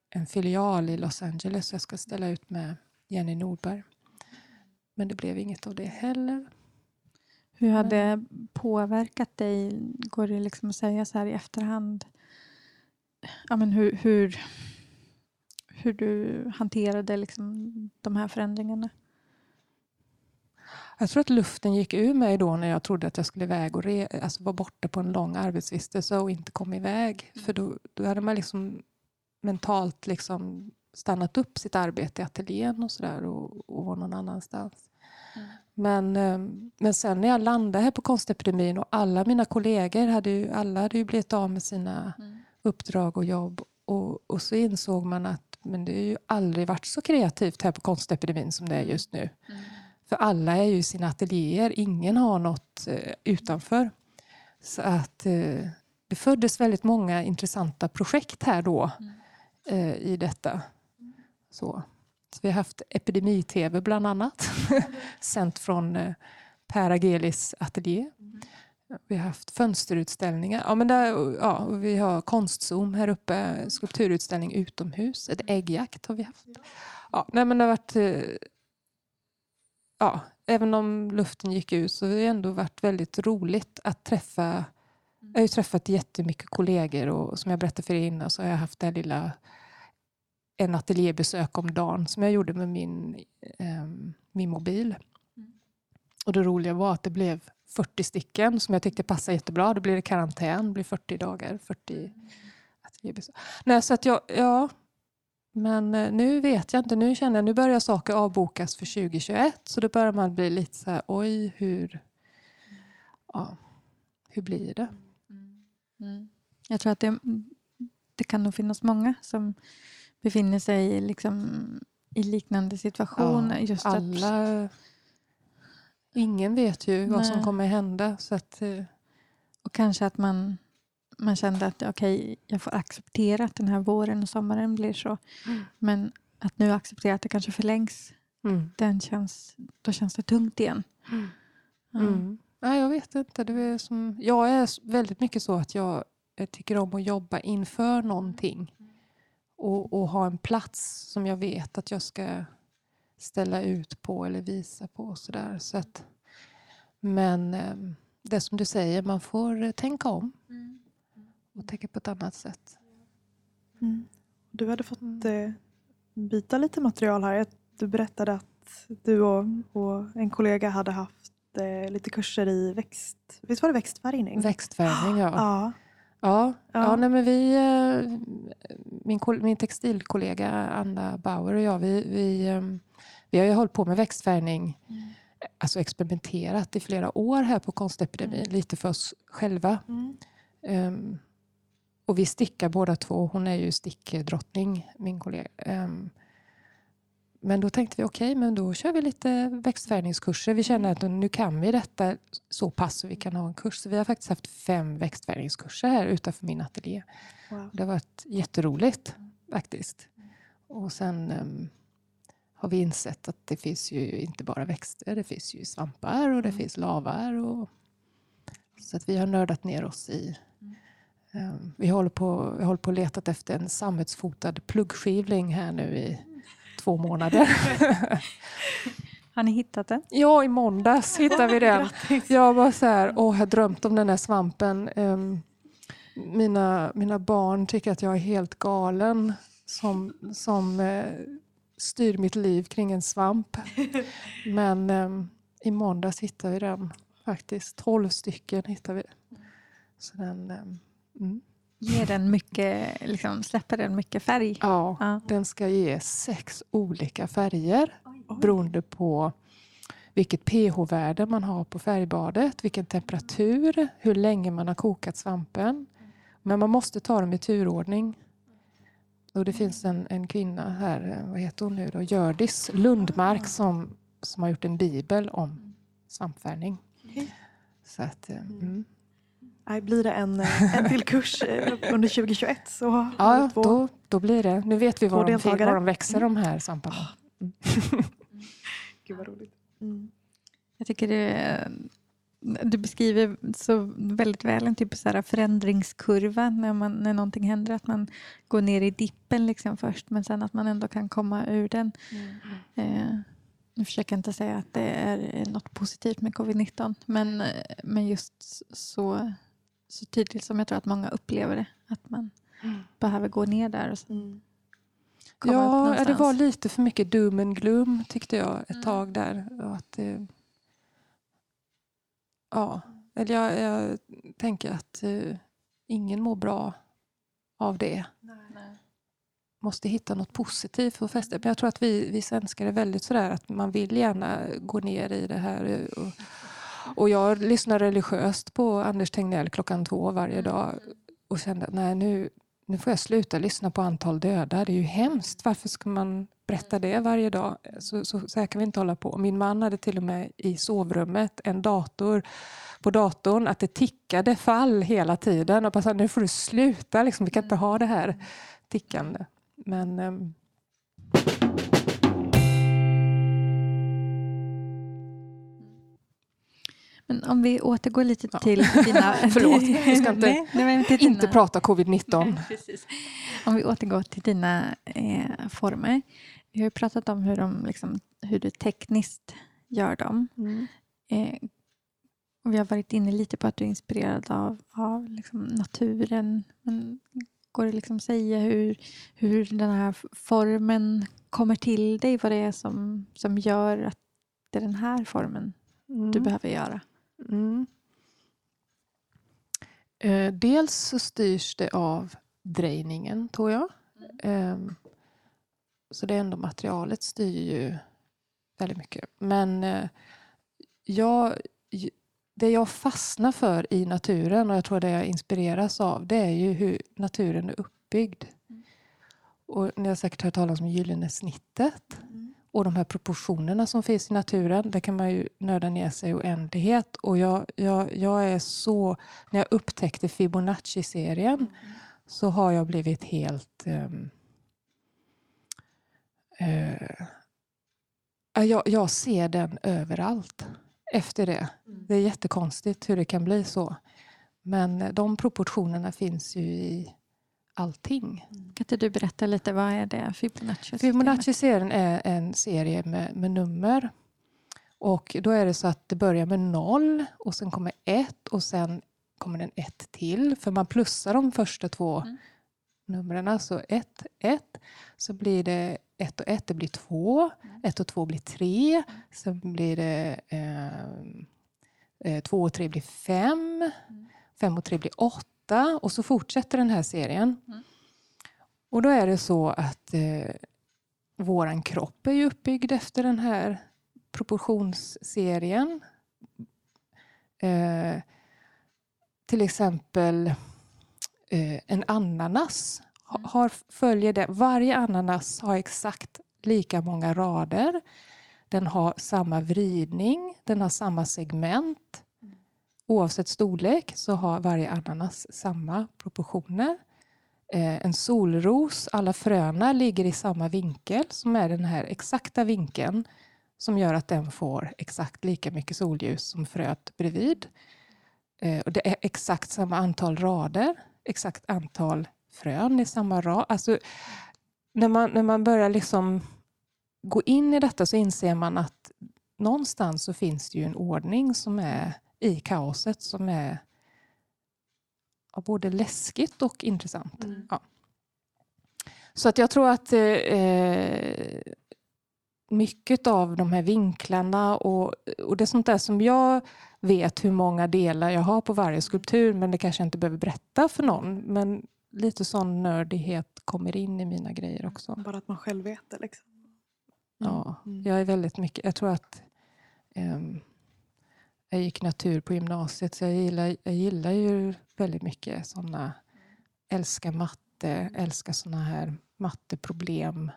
en filial i Los Angeles. Så jag ska ställa ut med Jenny Nordberg. Men det blev inget av det heller. Hur har det påverkat dig? Går det liksom att säga så här i efterhand? Ja, men hur, hur, hur du hanterade liksom de här förändringarna? Jag tror att luften gick ur mig då när jag trodde att jag skulle iväg och re, alltså vara borta på en lång arbetsvistelse och inte kom iväg. Mm. För då, då hade man liksom mentalt liksom stannat upp sitt arbete i ateljén och sådär och, och var någon annanstans. Mm. Men, ehm, men sen när jag landade här på Konstepidemin och alla mina kollegor hade ju, alla hade ju blivit av med sina mm. uppdrag och jobb och, och så insåg man att men det har ju aldrig varit så kreativt här på Konstepidemin som det är just nu. Mm. För alla är ju i sina ateljéer, ingen har något eh, utanför. Så att eh, det föddes väldigt många intressanta projekt här då mm. eh, i detta. Så. så vi har haft Epidemi-TV bland annat, (laughs) sänt från Per Agelis ateljé. Mm. Vi har haft fönsterutställningar. Ja, men där, ja, vi har konstzoom här uppe, skulpturutställning utomhus. Ett äggjakt har vi haft. Ja, nej, men det har varit ja, även om luften gick ut så har det ändå varit väldigt roligt att träffa jag har ju träffat jättemycket kollegor och som jag berättade för er innan så har jag haft det här lilla en ateljébesök om dagen som jag gjorde med min, eh, min mobil. Mm. Och det roliga var att det blev 40 stycken som jag tyckte passade jättebra. Då blir det karantän, det blir 40 dagar. 40 mm. ateljébesök. Nej, så att jag, ja, men eh, nu vet jag inte. Nu känner jag nu börjar saker avbokas för 2021. Så då börjar man bli lite så här, oj, hur, ja, hur blir det? Mm. Mm. Jag tror att det, det kan nog finnas många som befinner sig liksom i liknande situation. Ja, just alla, att, ingen vet ju vad som kommer hända. Så att, eh, och kanske att man man kände att okay, jag får acceptera att den här våren och sommaren blir så. Mm. Men att nu acceptera att det kanske förlängs, mm. den känns, då känns det tungt igen. Mm. Mm. Ja, jag vet inte. Det är som, jag är väldigt mycket så att jag, jag tycker om att jobba inför någonting. Och, och, ha en plats som jag vet att jag ska ställa ut på eller visa på. Så där. Så att, men eh, det som du säger, man får tänka om. Mm och tänka på ett annat sätt. Mm. Du hade fått mm. eh, byta lite material här. Du berättade att du och, och en kollega hade haft eh, lite kurser i växt... Visst var det växtfärgning? Växtfärgning, ja. ja. Ja, ja. ja nej, men vi, eh, min, min textilkollega Anna Bauer och jag, vi, vi, ehm, vi har ju hållit på med växtfärgning, mm. alltså experimenterat i flera år här på Konstepidemin, mm. lite för oss själva. Mm. Um, och vi stickar båda två. Hon är ju stickdrottning, min kollega. Um, men då tänkte vi okej, okay, men då kör vi lite växtfärgningskurser. Vi känner att nu kan vi detta så pass så vi kan ha en kurs. Så vi har faktiskt haft fem växtfärgningskurser här utanför min ateljé. Wow. Det har varit jätteroligt faktiskt. Och sen um, har vi insett att det finns ju inte bara växter, det finns ju svampar och det mm. finns lavar. Och, så att vi har nördat ner oss i Ehm, vi håller på, vi håller på letat efter en sammetsfotad pluggskivling här nu i två månader. (laughs) Har ni hittat den? Ja, i måndags hittade vi den. (laughs) Jag var så här, åh, jag har drömt om den där svampen. Ehm, mina, mina barn tycker att jag är helt galen som, som eh, styr mitt liv kring en svamp. (laughs) Men um, i måndags hittade vi den faktiskt. Tolv stycken hittade vi. Så den, Mm. Ger den mycket, liksom, släpper den mycket färg? Ja, ja, den ska ge sex olika färger Oj. beroende på vilket pH-värde man har på färgbadet, vilken temperatur, hur länge man har kokat svampen. Men man måste ta dem i turordning. Och det finns en, en kvinna här, vad heter hon nu då? Gördis Lundmark som, som har gjort en bibel om svampfärgning. Så att, eh, mm. Nej, blir det en, eh, en till kurs eh, under 2021 så Ja, två. då, då blir det. Nu vet vi var de, var de växer de här svamparna. (laughs) Gud vad roligt. Mm. Jag tycker det, du beskriver så väldigt väl en typ av så här förändringskurva när, man, när någonting händer. Att man går ner i dippen liksom först men sen att man ändå kan komma ur den. Eh, nu försöker jag inte säga att det är något positivt med covid-19 men, eh, men just så, så tydligt som jag tror att många upplever det. Att man behöver gå ner där och sen Mm. Ja, ja, det var lite för mycket doom and gloom tyckte jag ett Mm. tag där. Att, eh, ja, eller jag, jag tänker att eh, ingen mår bra av det. Måste hitta något positivt för att fästa. Men jag tror att vi, vi svenskar är väldigt sådär att man vill gärna gå ner i det här. eh, Och, och jag lyssnar religiöst på Anders Tegnell klockan två varje dag och kände att nej, nu, nu får jag sluta lyssna på antal döda. Det är ju hemskt. Varför ska man berätta det varje dag? Så, så, så här kan vi inte hålla på. Min man hade till och med i sovrummet en dator på datorn att det tickade fall hela tiden. Och bara, här, nu får du sluta, liksom, vi kan inte ha det här tickande. Men Men om vi återgår lite Ja. till dina... (laughs) Förlåt, vi ska inte- Nej, nej, till inte dina- prata covid-19. Nej, (laughs) precis. Om vi återgår till dina eh, former. Vi har ju pratat om hur, de, liksom, hur du tekniskt gör dem. Eh, och vi har varit inne lite på att du är inspirerad av, av liksom naturen. Men går det liksom säga hur, hur den här formen kommer till dig? Vad det är som, som gör att det är den här formen du Mm. behöver göra? Mm. Eh, dels så styrs det av drejningen, tror jag. Ehm, så det är ändå materialet styr ju väldigt mycket. Men eh, jag, det jag fastnar för i naturen och jag tror det jag inspireras av det är ju hur naturen är uppbyggd. Och ni har säkert hört talas om gyllene snittet. Och de här proportionerna som finns i naturen, där kan man ju nörda ner sig i oändlighet. Och jag, jag, jag är så... När jag upptäckte Fibonacci-serien så har jag blivit helt... eh, ja, jag, jag ser den överallt efter det. Det är jättekonstigt hur det kan bli så. Men de proportionerna finns ju i allting. Kan inte du berätta lite, vad är det Fibonacci? Fibonacci-serien är en serie med, med nummer. Och då är det så att det börjar med noll och sen kommer ett och sen kommer den ett till. För man plussar de första två Mm. numren. Så ett, ett. Så blir det ett och ett, det blir två. Ett och två blir tre. Sen blir det ehm, eh, två och tre blir fem. Fem och tre blir åtta. Och så fortsätter den här serien. Mm. Och då är det så att eh, våran kropp är ju uppbyggd efter den här proportionsserien. Eh, till exempel eh, en ananas Mm. har, följer det. Varje ananas har exakt lika många rader. Den har samma vridning, den har samma segment. Oavsett storlek så har varje ananas samma proportioner. Eh, en solros, alla fröna ligger i samma vinkel som är den här exakta vinkeln som gör att den får exakt lika mycket solljus som fröet bredvid. Eh, och det är exakt samma antal rader, exakt antal frön i samma rad. Alltså, när, man, när man börjar liksom gå in i detta så inser man att någonstans så finns det ju en ordning som är i kaoset som är ja, både läskigt och intressant. Mm. Ja. Så att jag tror att eh, mycket av de här vinklarna och, och det är sånt där som jag vet hur många delar jag har på varje skulptur men det kanske jag inte behöver berätta för någon. Men lite sån nördighet kommer in i mina grejer också. Bara att man själv vet det. Liksom. Ja, Mm. jag är väldigt mycket, jag tror att Um, jag gick natur på gymnasiet så jag gillar, jag gillar ju väldigt mycket sådana, älskar matte, älskar sådana här matteproblem,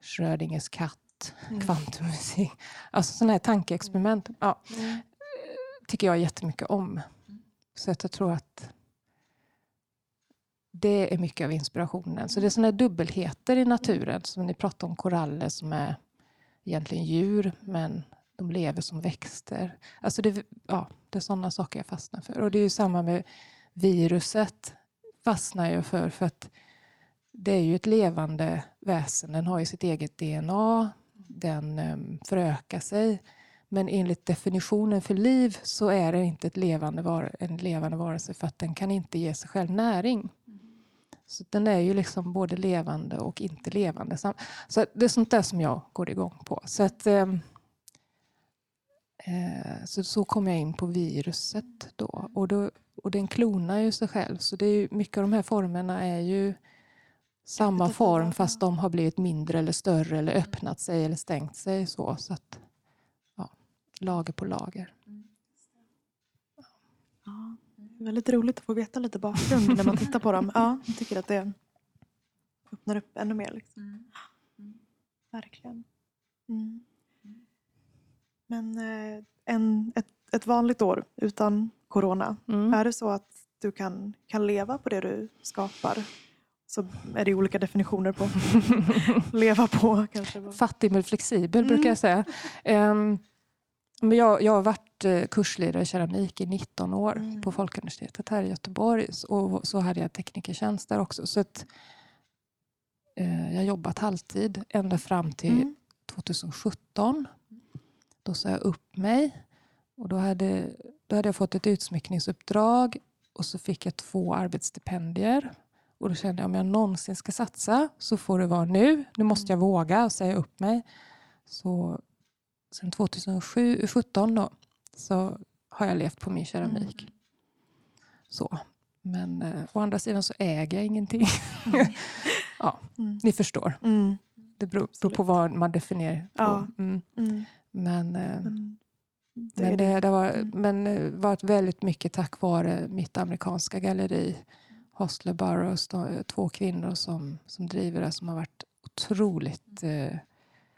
Schrödingers katt, mm. kvantumfysik. Alltså sådana här tankeexperiment. Ja, mm. tycker jag jättemycket om. Så att jag tror att det är mycket av inspirationen. Så det är sådana dubbelheter i naturen, som ni pratar om koraller som är egentligen djur, men de lever som växter. Alltså det, ja, det är sådana saker jag fastnar för. Och det är ju samma med viruset, fastnar jag för, för att det är ju ett levande väsen. Den har ju sitt eget DNA, den ehm, förökar sig. Men enligt definitionen för liv så är det inte ett levande var en levande varelse för att den kan inte ge sig själv näring. Så den är ju liksom både levande och inte levande. Så det är sånt där som jag går igång på. Så, att, eh, så, så kom jag in på viruset då. Och, då. och den klonar ju sig själv. Så det är mycket av de här formerna är ju samma form fast de har blivit mindre eller större eller öppnat sig eller stängt sig. Så, så att, ja, lager på lager. Ja, väldigt roligt att få veta lite bakgrund när man tittar på dem. Ja, jag tycker att det öppnar upp ännu mer. Liksom. Mm. Mm. Verkligen. Mm. Men eh, en, ett, ett vanligt år utan corona, mm. är det så att du kan, kan leva på det du skapar så är det olika definitioner på (laughs) leva på. Kanske. Fattig men flexibel mm. brukar jag säga. Um, men jag, jag har varit uh, kursledare i keramik i 19 år mm. på Folkuniversitetet här i Göteborg. Och så hade jag teknikertjänst där också. Så att, uh, jag har jobbat halvtid ända fram till mm. 2017. Då sa jag upp mig. Och då hade, då hade jag fått ett utsmyckningsuppdrag och så fick jag två arbetsstipendier och då kände jag om jag någonsin ska satsa så får det vara nu. Nu måste jag mm. våga och säga upp mig. Så sen 2017 då, så har jag levt på min keramik. Mm. Så. Men eh, å andra sidan så äger jag ingenting. (laughs) ja, mm. ni förstår. Mm. Det beror, beror, på vad man definierar. Ja. Mm. mm. Men, eh, det, men, det, det var, men det eh, var väldigt mycket tack vare mitt amerikanska galleri Hostler Burroughs, två kvinnor som, som driver det, som har varit otroligt eh,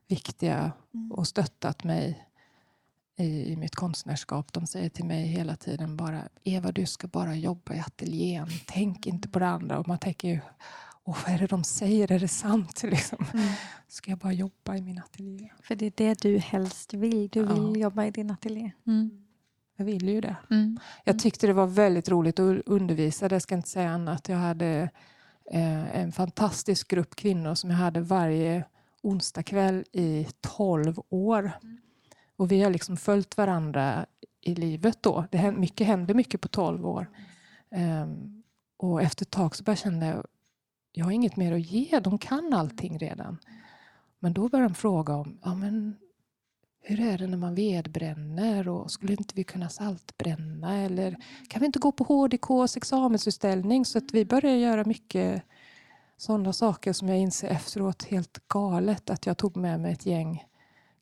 viktiga mm. och stöttat mig i, i mitt konstnärskap. De säger till mig hela tiden bara Eva, du ska bara jobba i ateljén. Tänk inte på det andra. Och man tänker ju, Åh, vad är det de säger? Är det sant? (laughs) Liksom. Mm. Ska jag bara jobba i min ateljé? För det är det du helst vill. Du vill ja. jobba i din ateljé. Mm. Jag vill ju det. Mm. Jag tyckte det var väldigt roligt att undervisa, det ska inte säga annat. Jag hade eh, en fantastisk grupp kvinnor som jag hade varje onsdagkväll i 12 år. Och vi har liksom följt varandra i livet då. Det hände, mycket hände mycket på 12 år. Um, och efter ett tag så började jag känna jag har inget mer att ge, de kan allting redan. Men då började de fråga om ja, men hur är det när man vedbränner och skulle inte vi kunna saltbränna eller kan vi inte gå på HDKs examensutställning så att vi börjar göra mycket sådana saker som jag inser efteråt helt galet att jag tog med mig ett gäng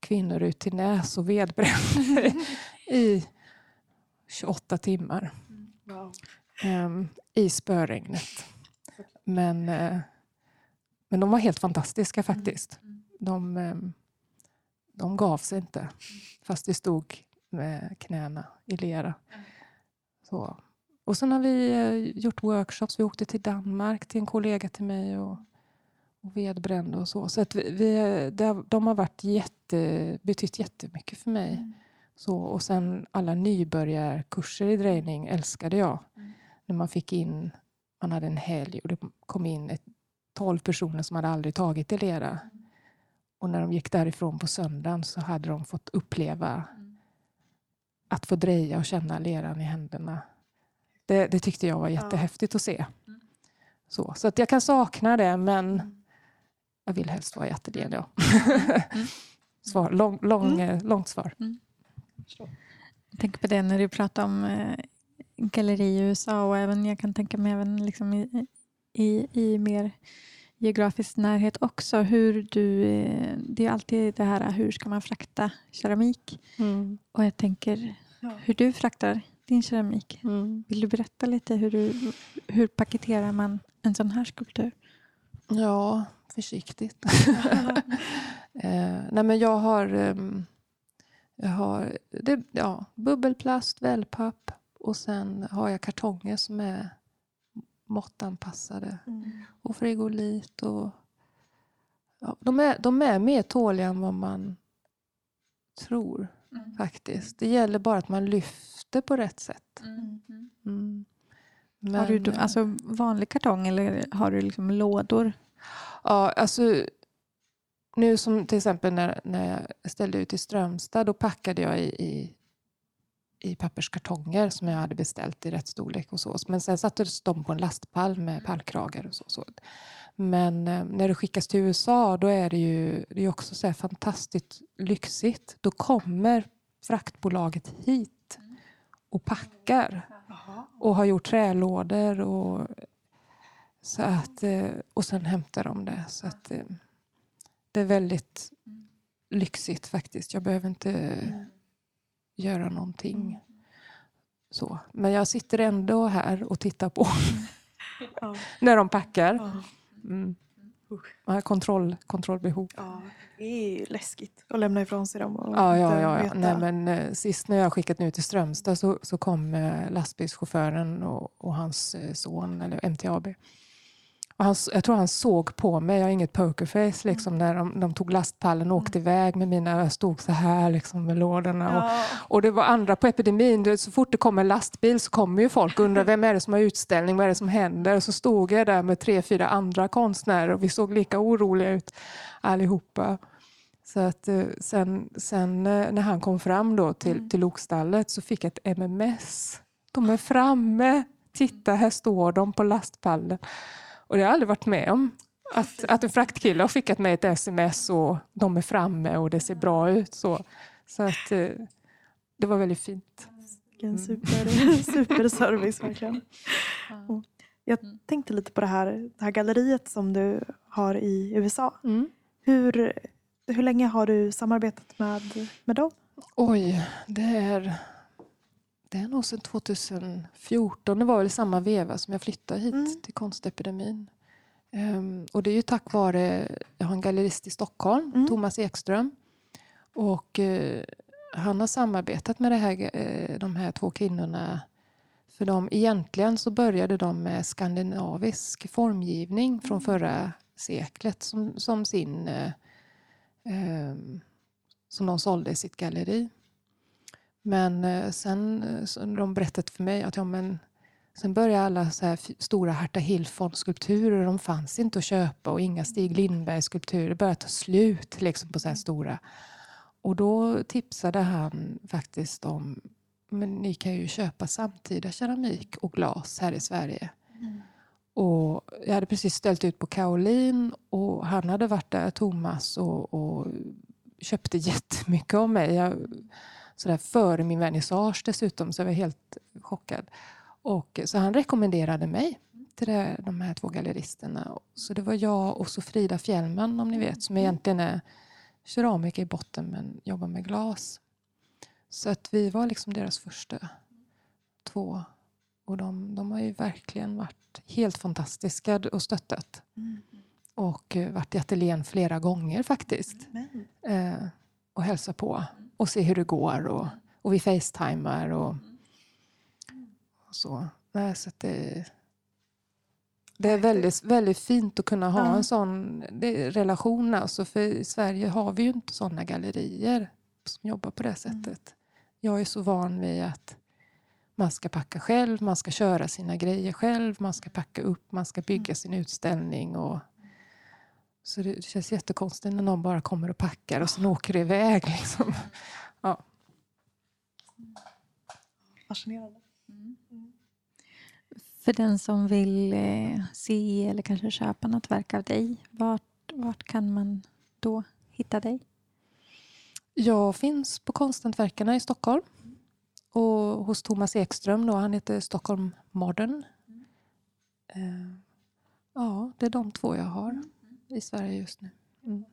kvinnor ut till Näs och vedbrände (laughs) i 28 timmar wow. um, i spöregnet. Men, uh, men de var helt fantastiska faktiskt. De, um, de gav sig inte, fast vi stod med knäna i lera. Så. Och sen har vi eh, gjort workshops. Vi åkte till Danmark till en kollega till mig och, och vedbrände och så. Så att vi, vi, de har varit jätte, betytt jättemycket för mig. Mm. Så, och sen alla nybörjarkurser i drejning älskade jag. Mm. När man fick in, man hade en helg och det kom in ett, 12 personer som hade aldrig tagit i lera. Mm. Och när de gick därifrån på söndagen så hade de fått uppleva att få dreja och känna leran i händerna. Det, det tyckte jag var jättehäftigt att se. Mm. Så, så att jag kan sakna det, men mm. jag vill helst vara i ateljén. Ja. Mm. (laughs) svar, lång, lång, mm. Långt svar. Mm. Jag tänker på det när du pratar om eh, galleri i USA och även, jag kan tänka mig även liksom i, i, i mer geografisk närhet också. Hur du, eh, det är alltid det här hur ska man frakta keramik. Mm. Och jag tänker hur du fraktar din keramik. Mm. Vill du berätta lite hur, du, hur paketerar man en sån här skulptur? Ja, försiktigt. (laughs) eh, nej men jag har, ehm, jag har det, ja, bubbelplast, wellpapp och sen har jag kartonger som är måttanpassade. Mm. Och frigolit. Och, ja, de, är, de är mer tåliga än vad man tror faktiskt. Det gäller bara att man lyfter på rätt sätt. Mm. har du Men, då, eh, alltså vanlig kartong eller har du liksom lådor? Ja, alltså nu som till exempel när, när jag ställde ut i Strömstad, då packade jag i, i, i papperskartonger som jag hade beställt i rätt storlek och så. Men sen sattes de på en lastpall med pallkragar och så. så. Men eh, när det skickas till USA, då är det ju det är också så fantastiskt lyxigt. Då kommer fraktbolaget hit och packar och har gjort trälådor och, så att, eh, och sen hämtar de det. Så att, eh, det är väldigt lyxigt faktiskt. Jag behöver inte göra någonting. Så. Men jag sitter ändå här och tittar på (laughs) Ja. (laughs) när de packar. Ja. Mm. Har kontroll, kontrollbehov. Ja, det är ju läskigt att lämna ifrån sig dem och Ja, ja, ja. ja. Nej, men, eh, sist när jag skickat nu till Strömstad så, så kom eh, lastbilschauffören och, och hans eh, son, eller MTAB. Och han, jag tror han såg på mig, jag har inget pokerface, liksom, när de, de tog lastpallen och åkte iväg med mina, jag stod så här liksom, med lådorna. Och, Ja. och det var andra på epidemin. Du vet, Så fort det kommer en lastbil så kommer ju folk och undrar vem är det som har utställning, vad är det som händer? Och så stod jag där med tre, fyra andra konstnärer och vi såg lika oroliga ut allihopa. Så att eh, sen, sen eh, när han kom fram då till, till lokstallet så fick jag ett MMS. De är framme, titta här står de på lastpallen. Och det har jag aldrig varit med om. Att, att en fraktkille har skickat mig ett sms och de är framme och det ser bra ut. Så, så att eh, det var väldigt fint. Vilken super, (laughs) superservice verkligen. (laughs) Och Jag tänkte lite på det här, det här galleriet som du har i USA. Mm. Hur, hur länge har du samarbetat med, med dem? Oj, det är, det är nog sedan 2014. Det var väl samma veva som jag flyttade hit Mm. till konstepidemin. Ehm, och det är ju tack vare, jag har en gallerist i Stockholm, Mm. Thomas Ekström. Och eh, han har samarbetat med här, eh, de här två kvinnorna. För de, egentligen så började de med skandinavisk formgivning från förra seklet som, som sin eh, ehm, som de sålde i sitt galleri. Men eh, sen eh, så de berättat för mig att ja, men, sen började alla så här stora Herta Hillfond-skulpturer, de fanns inte att köpa och inga Stig Lindberg-skulpturer började ta slut liksom, på så här stora. Och då tipsade han faktiskt om men ni kan ju köpa samtida keramik och glas här i Sverige. Och jag hade precis ställt ut på Kaolin och han hade varit där, Thomas, och, och köpte (laughs) jättemycket av mig. Jag, sådär före min vernissage dessutom, så jag var helt chockad. Och, så han rekommenderade mig till det, de här två galleristerna. Så det var jag och så Frida Fjällman, om ni vet, som egentligen är keramiker i botten men jobbar med glas. Så att vi var liksom deras första två. Och de, de har ju verkligen varit helt fantastiska och stöttat. Och eh, varit i ateljén flera gånger faktiskt. Men, Eh, och hälsa på och se hur det går. Och, och vi facetimar och, och så. Nej, så det, det är väldigt, väldigt fint att kunna ha en sån relation. Alltså, för i Sverige har vi ju inte såna gallerier som jobbar på det sättet. Jag är så van vid att man ska packa själv, man ska köra sina grejer själv, man ska packa upp, man ska bygga sin utställning. Och, så det, det känns jättekonstigt när någon bara kommer och packar och sen åker det iväg. Liksom. Ja. fascinerande. För den som vill eh, se eller kanske köpa något verk av dig, vart, vart kan man då hitta dig? Jag finns på Konsthantverkarna i Stockholm. Och hos Thomas Ekström, då, han heter Stockholm Modern. Eh, ja, det är de två jag har i Sverige just nu. Mm.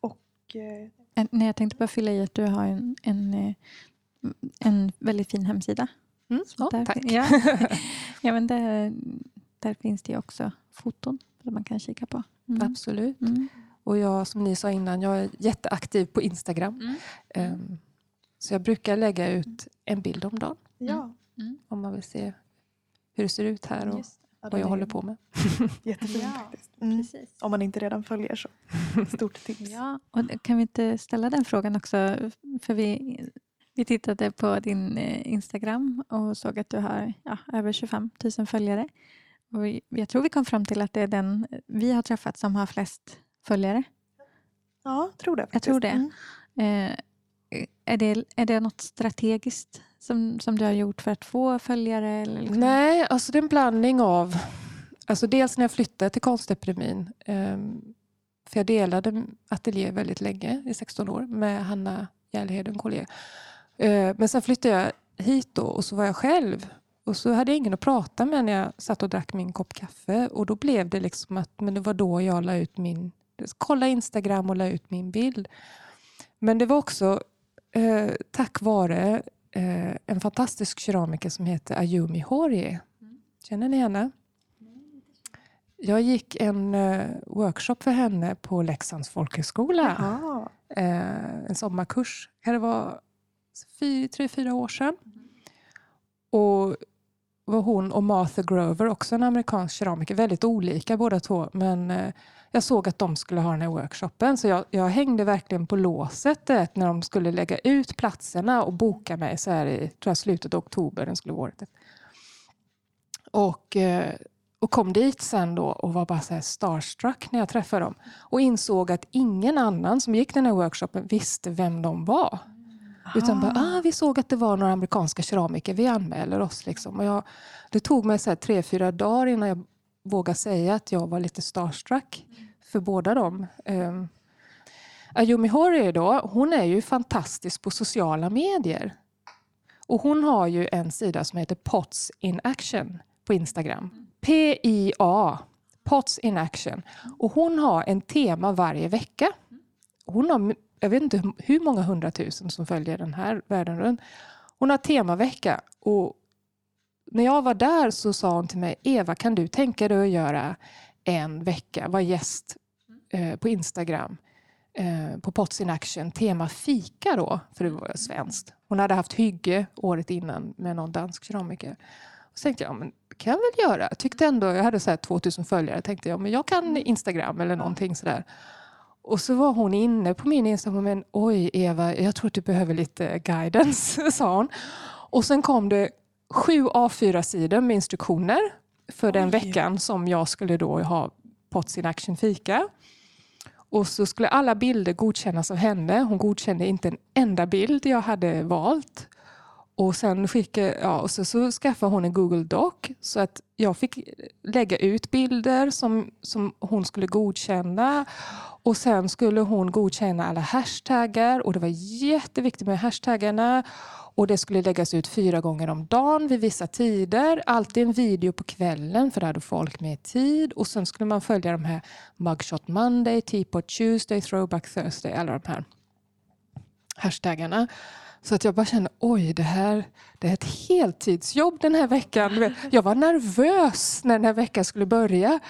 Och eh, Nej, jag tänkte bara fylla i att du har en, en, eh, en väldigt fin hemsida. Mm. Ja, där, tack. Ja, (laughs) ja men där, där finns det också foton som man kan kika på. Mm. Absolut. Mm. Och jag, som ni sa innan, jag är jätteaktiv på Instagram. Mm. Ehm, så jag brukar lägga ut en bild om dagen ja, om man vill se hur det ser ut här och. Ja, vad jag är håller på med. (laughs) Jättefin Ja, faktiskt. Mm. Precis. Om man inte redan följer så. (laughs) Stort tips. Ja, och kan vi inte ställa den frågan också? För vi, vi tittade på din eh, Instagram och såg att du har ja, över 25 000 följare. Och vi, jag tror vi kom fram till att det är den vi har träffat som har flest följare. Ja, tror det. Faktiskt. tror det. Mm. Eh, är, det är det något strategiskt som, som du har gjort för att få följare? Eller liksom? Nej, alltså det är en blandning av... Alltså dels när jag flyttade till Konstepidemin. Ehm, för jag delade ateljé väldigt länge, i 16 år, med Hanna Järlhed, en kollega. Eh, men sen flyttade jag hit då och så var jag själv. Och så hade jag ingen att prata med när jag satt och drack min kopp kaffe. Och då blev det liksom att men det var då jag la ut min... Kolla Instagram och la ut min bild. Men det var också eh, tack vare eh, en fantastisk keramiker som heter Ayumi Horie. Känner ni henne? Jag gick en eh, workshop för henne på Leksands folkhögskola. Eh, en sommarkurs. Det vara fyra, tre, fyra år sedan. Och var hon och Martha Grover, också en amerikansk keramiker, väldigt olika båda två. Men eh, jag såg att de skulle ha den här workshopen så jag, jag hängde verkligen på låset det, när de skulle lägga ut platserna och boka mig så här i tror jag, slutet av oktober. Den skulle vara. Och, eh, och kom dit sen då och var bara så här starstruck när jag träffade dem. Och insåg att ingen annan som gick den här workshopen visste vem de var. Utan bara, ah, vi såg att det var några amerikanska keramiker, vi anmäler oss. Liksom. Och jag, det tog mig så tre, fyra dagar innan jag vågade säga att jag var lite starstruck för båda dem. Um, Ayumi Horie då, hon är ju fantastisk på sociala medier. Och hon har ju en sida som heter Pots in Action på Instagram. P-I-A, Pots in Action. Och hon har en tema varje vecka. Hon har, jag vet inte hur- många hundratusen som följer den här världen runt. Hon har temavecka och när jag var där så sa hon till mig, Eva kan du tänka dig att göra en vecka, vara gäst eh, på Instagram eh, på Pots in Action, tema fika då, för det var svenskt. Hon hade haft hygge året innan med någon dansk keramiker. Så tänkte jag, men kan jag väl göra. Jag tyckte ändå, jag hade så här 2000 följare, tänkte jag, men jag kan Instagram eller någonting sådär. Och så var hon inne på min Instagram, men oj Eva, jag tror att du behöver lite guidance, (laughs) sa hon. Och sen kom det sju A4-sidor med instruktioner för den Oj. veckan som jag skulle då ha Pots in Action fika. Och så skulle alla bilder godkännas av henne. Hon godkände inte en enda bild jag hade valt. Och sen skickade, ja, och så, så skaffade hon en Google Doc så att jag fick lägga ut bilder som, som hon skulle godkänna. Och sen skulle hon godkänna alla hashtaggar och det var jätteviktigt med hashtaggarna. Och det skulle läggas ut fyra gånger om dagen vid vissa tider. Alltid en video på kvällen för då hade folk mer tid. Och sen skulle man följa de här Mugshot Monday, Teapot Tuesday, Throwback Thursday, alla de här hashtaggarna. Så att jag bara kände, oj, det här det är ett heltidsjobb den här veckan. Jag var nervös när den här veckan skulle börja.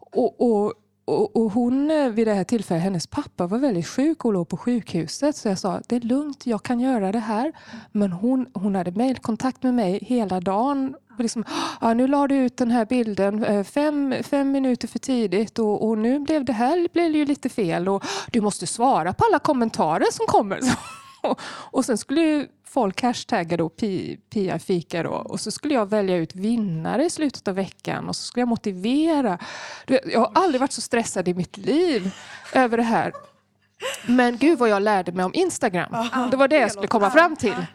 Och, och, och, och hon vid det här tillfället, hennes pappa var väldigt sjuk och låg på sjukhuset. Så jag sa, det är lugnt, jag kan göra det här. Men hon, hon hade mejlkontakt med mig hela dagen. Och liksom, ja, nu la du ut den här bilden eh, fem, fem minuter för tidigt och, och nu blev det här blev det ju lite fel. Och du måste svara på alla kommentarer som kommer. (laughs) Och sen skulle ju folk hashtagga då Pi- Pia fika då och så skulle jag välja ut vinnare i slutet av veckan och så skulle jag motivera. Jag har aldrig varit så stressad i mitt liv över det här. Men gud vad jag lärde mig om Instagram. Det var det jag skulle komma fram till.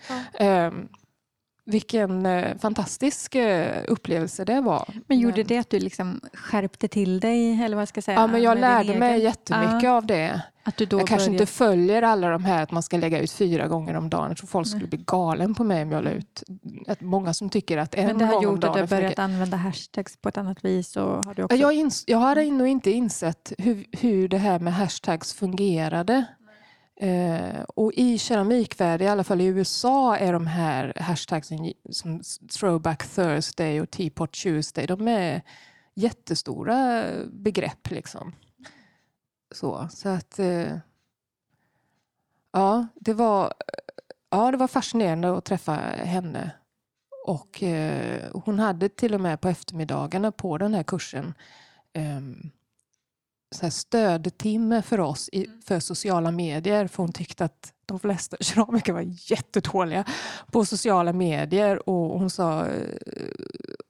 Vilken eh, fantastisk eh, upplevelse det var. Men gjorde det att du liksom skärpte till dig? Eller vad ska jag säga? Ja, men jag lärde mig egen- jättemycket Ja, av det. Att du då Jag kanske började- inte följer alla de här att man ska lägga ut fyra gånger om dagen. Jag tror folk skulle bli galen på mig om jag la ut. Att många som tycker att en Men det har gång om gjort att dagen du har mycket. börjat använda hashtags på ett annat vis. Och har du också... Jag, ins- jag hade nog inte insett hur, hur det här med hashtags fungerade. Eh, och i keramikvärlden, i alla fall i USA, är de här hashtagsen som Throwback Thursday och Teapot Tuesday, de är jättestora begrepp. liksom. Så, så att... Eh, ja, det var, ja, det var fascinerande att träffa henne. Och eh, hon hade till och med på eftermiddagarna på den här kursen ehm, så här stödtimme för oss i, för sociala medier. För hon tyckte att de flesta (laughs) keramiker var jättedåliga på sociala medier. Och hon sa eh,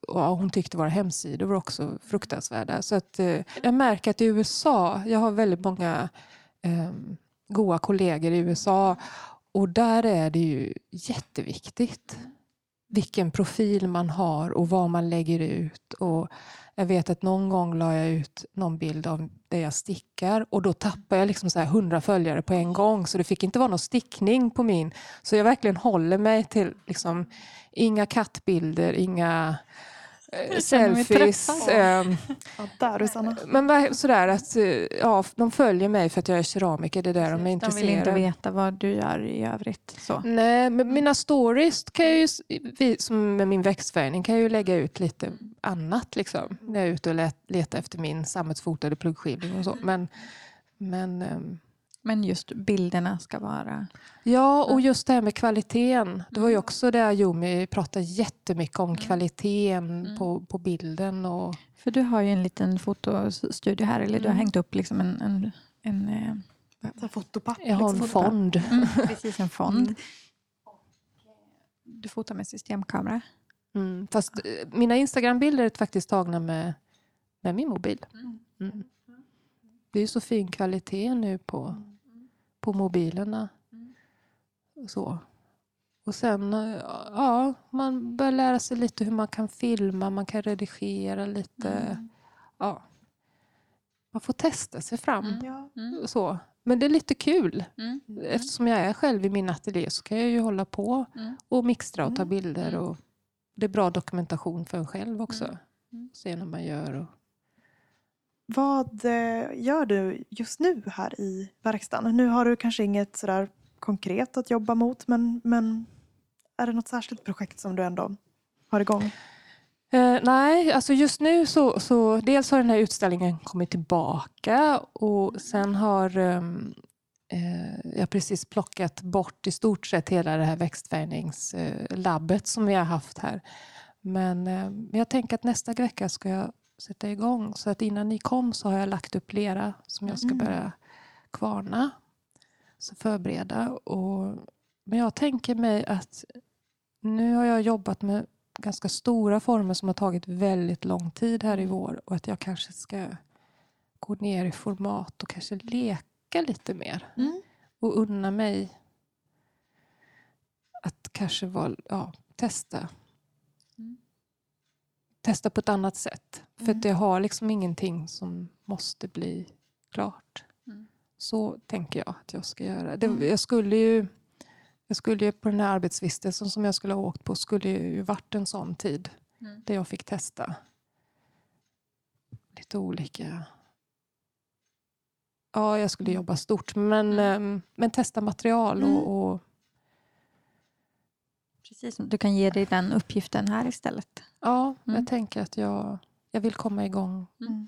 och hon tyckte våra hemsidor var också fruktansvärda. Så att, eh, jag märker att i USA, jag har väldigt många eh, goda kollegor i USA och där är det ju jätteviktigt vilken profil man har och vad man lägger ut. Och jag vet att någon gång la jag ut någon bild av där jag stickar och då tappade jag liksom så här 100 följare på en gång så det fick inte vara någon stickning på min. Så jag verkligen håller mig till liksom, inga kattbilder, inga eh, selfies. ehm, Ja, där Sanna. men sådär att eh, ja, de följer mig för att jag är keramiker, det är där de är De vill intresserade. inte veta vad du gör i övrigt. Så. Nej, men mina stories kan jag ju, som med min växtfärgning kan jag ju lägga ut lite annat. Liksom, när jag är ute och let, letar efter min sammetsfotade pluggskivling och så. Men, men ehm, Men just bilderna ska vara... ja, och just det här med kvaliteten. Det var ju också det Ayumi pratade jättemycket om kvaliteten på, på bilden. Och, För du har ju en liten fotostudio här, eller du har Mm. hängt upp liksom en, en, en, eh, Så här Fotopapp. jag har en liksom. fond. mm, precis en fond. Mm. Du fotar med systemkamera. Mm, fast eh, mina Instagram-bilder är faktiskt tagna med, med min mobil. Mm. Det är ju så fin kvalitet nu på, på mobilerna. Så. Och sen, eh, ja, man bör lära sig lite hur man kan filma, man kan redigera lite. Ja. Man får testa sig fram. Mm. Ja. Så. Men det är lite kul. Mm. Eftersom jag är själv i min ateljé så kan jag ju hålla på Mm. och mixtra och ta Mm. bilder. Mm. Och det är bra dokumentation för en själv också. Mm. Mm. Se när man gör. Och... Vad eh, gör du just nu här i verkstaden? Nu har du kanske inget sådär konkret att jobba mot men, men är det något särskilt projekt som du ändå har igång? Eh, nej, alltså just nu så, så dels har den här utställningen kommit tillbaka och sen har ehm, eh, jag precis plockat bort i stort sett hela det här växtfärgningslabbet som vi har haft här. Men eh, jag tänker att nästa vecka ska jag sätta igång. Så att innan ni kom så har jag lagt upp lera som jag ska Mm. börja kvarna. Så förbereda. Och, men jag tänker mig att nu har jag jobbat med ganska stora former som har tagit väldigt lång tid här i vår och att jag kanske ska gå ner i format och kanske leka lite mer Mm. och unna mig att kanske vara, ja, testa. Mm. Testa på ett annat sätt. För Mm. att jag har liksom ingenting som måste bli klart. Mm. Så tänker jag att jag ska göra. Det, Mm. jag skulle ju jag skulle ju på den här arbetsvistelsen som jag skulle ha åkt på skulle ju varit en sån tid Mm. där jag fick testa lite olika... Ja, jag skulle Mm. jobba stort, men, Mm. ehm, men testa material Mm. och, och Precis, du kan ge dig den uppgiften här istället. ja, Mm. jag tänker att jag, jag vill komma igång Mm.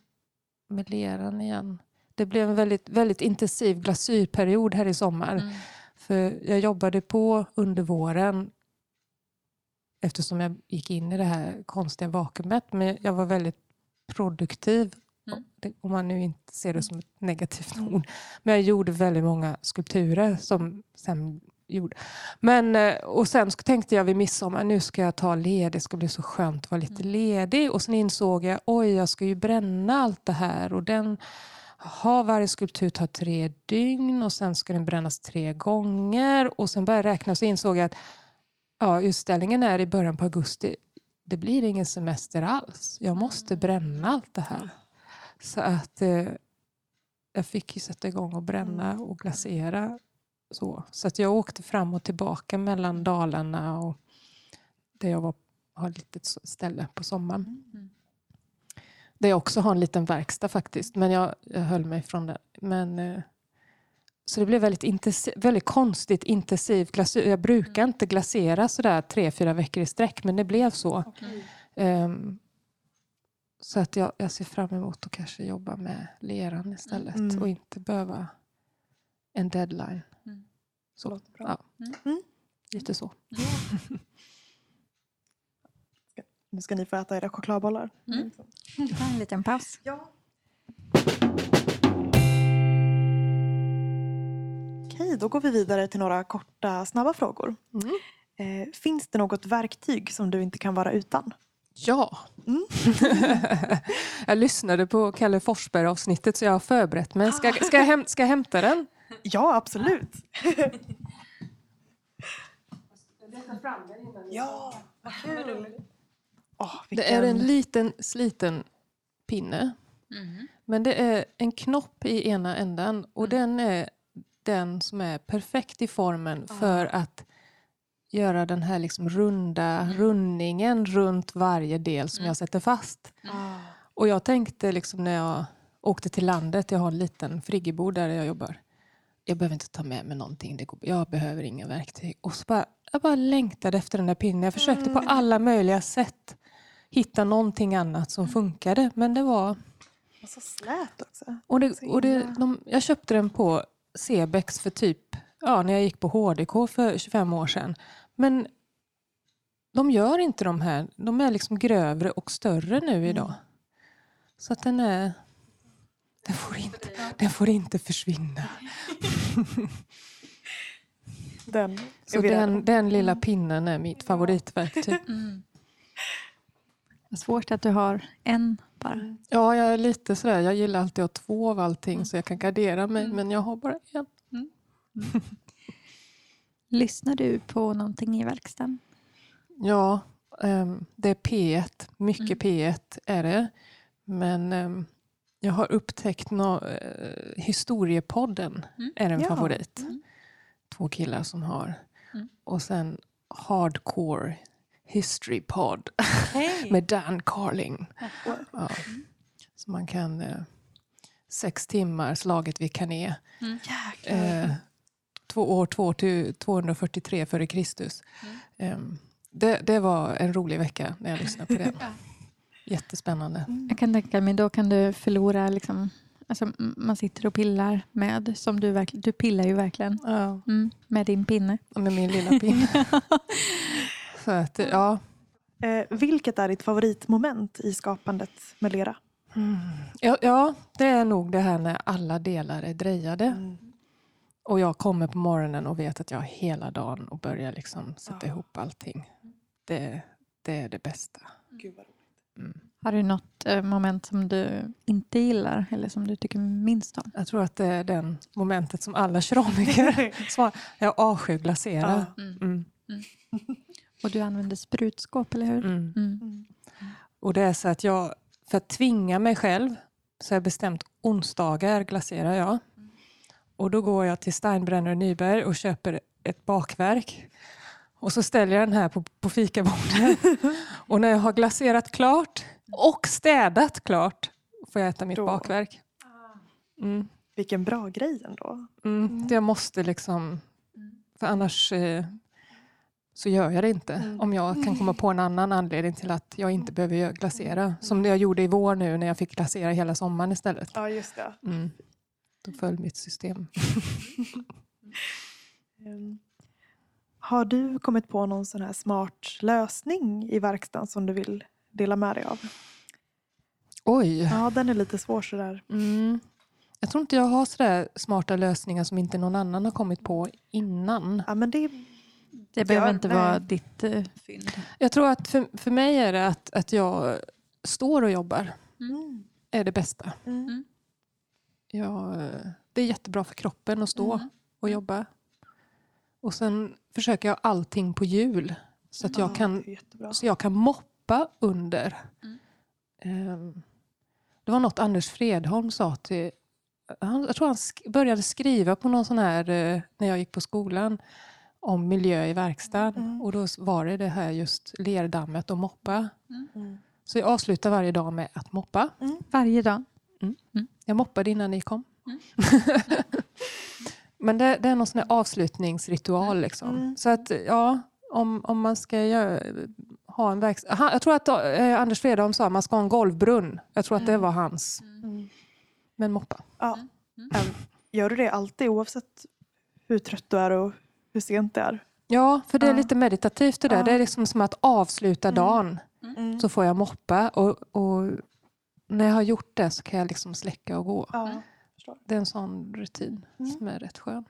med leran igen. Det blev en väldigt, väldigt intensiv glasyrperiod här i sommar. Mm. För jag jobbade på under våren eftersom jag gick in i det här konstiga vakuumet. Men jag var väldigt produktiv. Mm. Om man nu inte ser det som ett negativt (laughs) ord. Men jag gjorde väldigt många skulpturer som sen gjorde. Men, eh, och sen tänkte jag vid midsommar, nu ska jag ta led. Det ska bli så skönt att vara lite Mm. ledig. Och sen insåg jag, oj jag ska ju bränna allt det här. Och den, Jaha, varje skulptur tar tre dygn och sen ska den brännas tre gånger. Och sen började jag räkna och så insåg jag att ja, utställningen är i början på augusti. Det blir ingen semester alls. Jag måste bränna allt det här. Så att eh, jag fick ju sätta igång och bränna och glasera. Så, så att jag åkte fram och tillbaka mellan Dalarna och där jag var, har ett litet ställe på sommaren. Mm. Där jag också har en liten verkstad faktiskt. Men jag, jag höll mig från det. Men, eh, så det blev väldigt, intensiv, väldigt konstigt intensivt glasyr. Jag brukar inte glasera sådär tre, fyra veckor i sträck. Men det blev så. Ehm, så att jag, jag ser fram emot att kanske jobba med leran istället. Mm. Och inte behöva en deadline. Mm. Så, Låter bra. ja. Mm. Mm. Lite så. (laughs) Nu ska ni få äta era chokladbollar. Mm. Ta en liten paus. Ja. Okej, då går vi vidare till några korta, snabba frågor. Mm. Eh, finns det något verktyg som du inte kan vara utan? Ja. Mm. (laughs) jag lyssnade på Kalle Forsberg-avsnittet så jag har förberett mig. Ska, ska, jag, häm, ska jag hämta den? Ja, absolut. ja, vad kul. Åh, Det är en liten sliten pinne. Mm. Men det är en knopp i ena änden och den är den som är perfekt i formen för att göra den här liksom runda rundningen runt varje del som jag sätter fast. Ah. Och jag tänkte liksom när jag åkte till landet, jag har en liten friggebod där jag jobbar. Jag behöver inte ta med mig någonting, det går, jag behöver inga verktyg. Och så bara, jag bara längtade efter den där pinnen. Jag försökte på alla möjliga sätt hitta någonting annat som funkade. Men det var... Och så slät också. Och det, och det, de, jag köpte den på Cebex för typ, ja, när jag gick på HDK för 25 år sedan. Men de gör inte de här. De är liksom grövre och större nu idag. Så att den är... Den får inte, den får inte försvinna. (laughs) Den Så den, den lilla pinnen är mitt favoritverktyg. Mm. Svårt att du har en bara. Ja, jag är lite sådär. Jag gillar alltid att ha två av allting så jag kan gardera mig. Men jag har bara en. (laughs) Lyssnar du på någonting i verkstaden? Ja, ehm, det är P1. Mycket Mm. P1 är det. Men ehm, jag har upptäckt nå eh, Historiepodden Mm. är en Ja. favorit. Mm. Två killar som har. Mm. Och sen Hardcore History Pod Hej! (laughs) med Dan Carling. Ja. Så man kan... Eh, sex timmar, slaget vid. Jäklar. Eh, två år två till 243 före Kristus. Mm. Eh, det, det var en rolig vecka när jag lyssnade på det. (laughs) Jättespännande. Jag kan tänka mig, då kan du förlora liksom, alltså, man sitter och pillar med, som du verkligen, du pillar ju verkligen Ja, mm, med din pinne. med min lilla pinne. (laughs) Så att, ja. Eh, vilket är ditt favoritmoment i skapandet med lera? ja. Ja, det är nog det här när alla delar är drejade. Mm. Och jag kommer på morgonen och vet att jag har hela dagen och börjar liksom sätta Ja. ihop allting. Det, det är det bästa. Gud vad roligt. Mm. Har du något eh, moment som du inte gillar eller som du tycker minst om? Jag tror att det är den momentet som alla keramiker (laughs) svarar. Jag avskyr glasera. Ja. Mm. (laughs) Och du använder sprutskåp, eller hur? Mm. Mm. Mm. Och det är så att jag, för att tvinga mig själv, så har jag bestämt onsdagar glaserar jag. Och då går jag till Steinbrenner och Nyberg och köper ett bakverk. Och så ställer jag den här på, på fikabordet. (laughs) och när jag har glaserat klart och städat klart får jag äta mitt Då. bakverk. Mm. Vilken bra grej ändå. Mm. Jag måste liksom... För annars eh, så gör jag det inte. Mm. Om jag kan komma på en annan anledning till att jag inte behöver glasera. Som det jag gjorde i vår nu när jag fick glasera hela sommaren istället. Ja, just det. Mm. Då föll mitt system. (laughs) Ehm, Har du kommit på någon sån här smart lösning i verkstaden som du vill dela med dig av? Oj! Ja, den är lite svår sådär. Mm. Jag tror inte jag har sådär smarta lösningar som inte någon annan har kommit på innan. Ja, men det, Det behöver Ja, inte nej. vara ditt uh, fynd. Jag tror att för, för mig är det att, att jag står och jobbar. mm, är det bästa. mm, Eh, det är jättebra för kroppen att stå Mm. och jobba. Och sen försöker jag allting på hjul. Så att jag, Ja, kan, så jag kan moppa under. Mm. Ehm, det var något Anders Fredholm sa till... Han, jag tror han sk- började skriva på någon sån här, eh, när jag gick på skolan, om miljö i verkstaden. Mm. Och då var det det här just lerdammet och moppa. Mm. Så jag avslutar varje dag med att moppa. Varje dag. Jag moppade innan ni kom. Mm. (laughs) Men det, det är någon sån här avslutningsritual. Liksom. Mm. Så att ja, om, om man ska göra, ha en verkstad... Han- Jag tror att eh, Anders Fredholm sa att man ska ha en golvbrunn. Jag tror att det Mm. var hans. Mm. Men moppa. Ja. Mm. Gör du det alltid oavsett hur trött du är och hur sent det är? Ja, för det är Ja. lite meditativt det där. Ja. Det är liksom som att avsluta Mm. dagen. Mm. Så får jag moppa. Och, och när jag har gjort det så kan jag liksom släcka och gå. Ja. Det är en sån rutin Mm. som är rätt skön.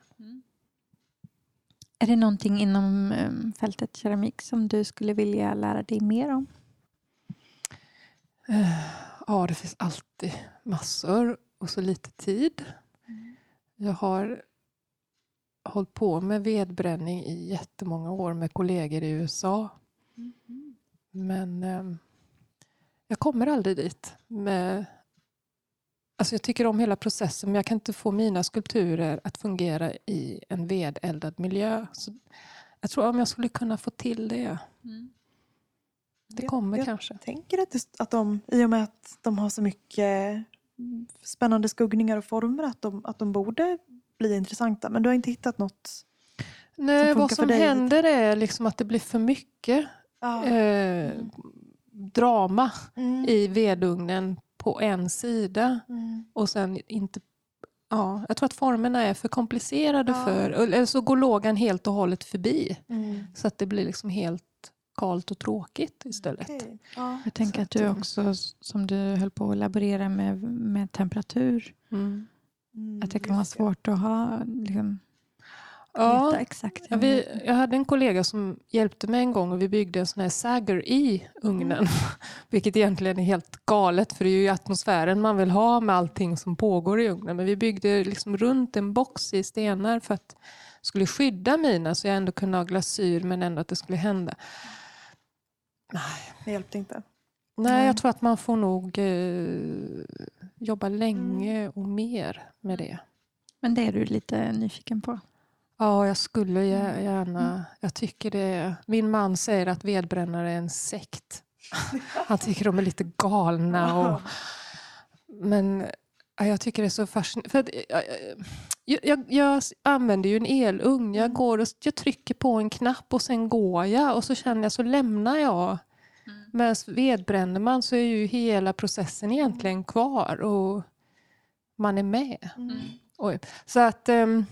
Är det någonting inom um, fältet keramik som du skulle vilja lära dig mer om? Eh, Ja, det finns alltid massor och så lite tid. Jag har hållit på med vedbränning i jättemånga år med kollegor i USA. Men eh, jag kommer aldrig dit. Med, alltså jag tycker om hela processen men jag kan inte få mina skulpturer att fungera i en vedeldad miljö. Så jag tror om jag skulle kunna få till det. Det Jag- kommer jag kanske. tänker att, det, att de, i och med att de har så mycket spännande skuggningar och former, att de, att de borde bli intressanta. Men du har inte hittat något? Nej, funkar vad för som dig. händer är liksom att det blir för mycket Ja. eh, drama Mm. i vedugnen på en sida. Mm. Och sen inte... Ja, jag tror att formerna är för komplicerade Ja. för... Eller så går lågan helt och hållet förbi. Mm. Så att det blir liksom helt kalt och tråkigt istället. Okej. Ja. Jag tänker att du också, som du höll på att laborera med, med temperatur, Mm. Mm, att det kan vara svårt att ha, liksom, Ja, exakt. Ja, vi, jag hade en kollega som hjälpte mig en gång och vi byggde en sån här sagger i ugnen. (laughs) Vilket egentligen är helt galet för det är ju atmosfären man vill ha med allting som pågår i ugnen. Men vi byggde liksom runt en box i stenar för att skulle skydda mina så jag ändå kunde ha glasyr men ändå att det skulle hända. Nej, Det hjälpte inte. Nej Nej. jag tror att man får nog eh, jobba länge och mer med det. Men det är du lite nyfiken på? Ja, jag skulle Mm. gär- gärna. Jag tycker det. Min man säger att vedbrännare är en sekt. (laughs) Han tycker de är lite galna. Och, men ja, jag tycker det är så fascinerande. För jag, jag, jag, jag använder ju en elugn. Jag, går och, jag trycker på en knapp och sen går jag. Och så känner jag så lämnar jag. Men vedbränner man så är ju hela processen egentligen kvar. Och man är med. Mm. Så att... ehm,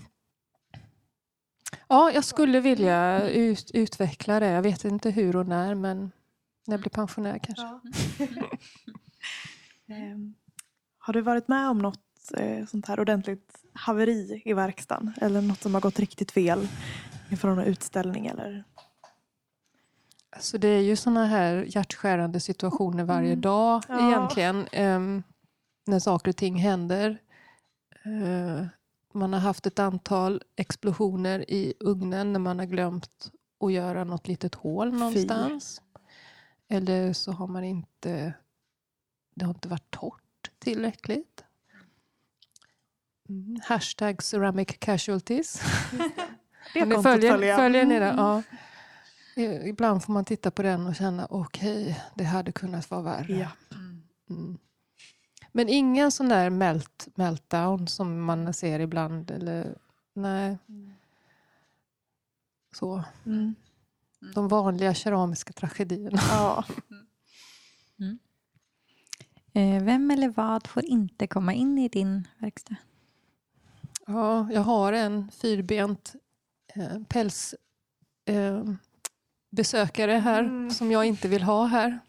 ja, jag skulle vilja ut, utveckla det. Jag vet inte hur och när, men när jag blir pensionär kanske. Ja. (laughs) Ehm, har du varit med om något eh, sånt här ordentligt haveri i verkstaden? Eller något som har gått riktigt fel inför någon utställning? Eller? Så det är ju såna här hjärtskärande situationer varje Mm. dag Ja. egentligen. ehm, när saker och ting händer. Eh, man har haft ett antal explosioner i ugnen när man har glömt att göra något litet hål någonstans. Eller så har man inte... Det har inte varit torrt tillräckligt. Mm. Hashtag ceramic casualties. (laughs) Det Ni följer, följer ni det? Mm. Ja. I- Ibland får man titta på den och känna okej, det hade kunnat vara värre. Ja. Mm. Men ingen sån där melt, meltdown som man ser ibland. Eller, nej, så. Mm. De vanliga keramiska tragedierna. Ja. (laughs) Eh, Vem eller vad får inte komma in i din verkstad? Ja, jag har en fyrbent eh, päls eh, här Mm. som jag inte vill ha här.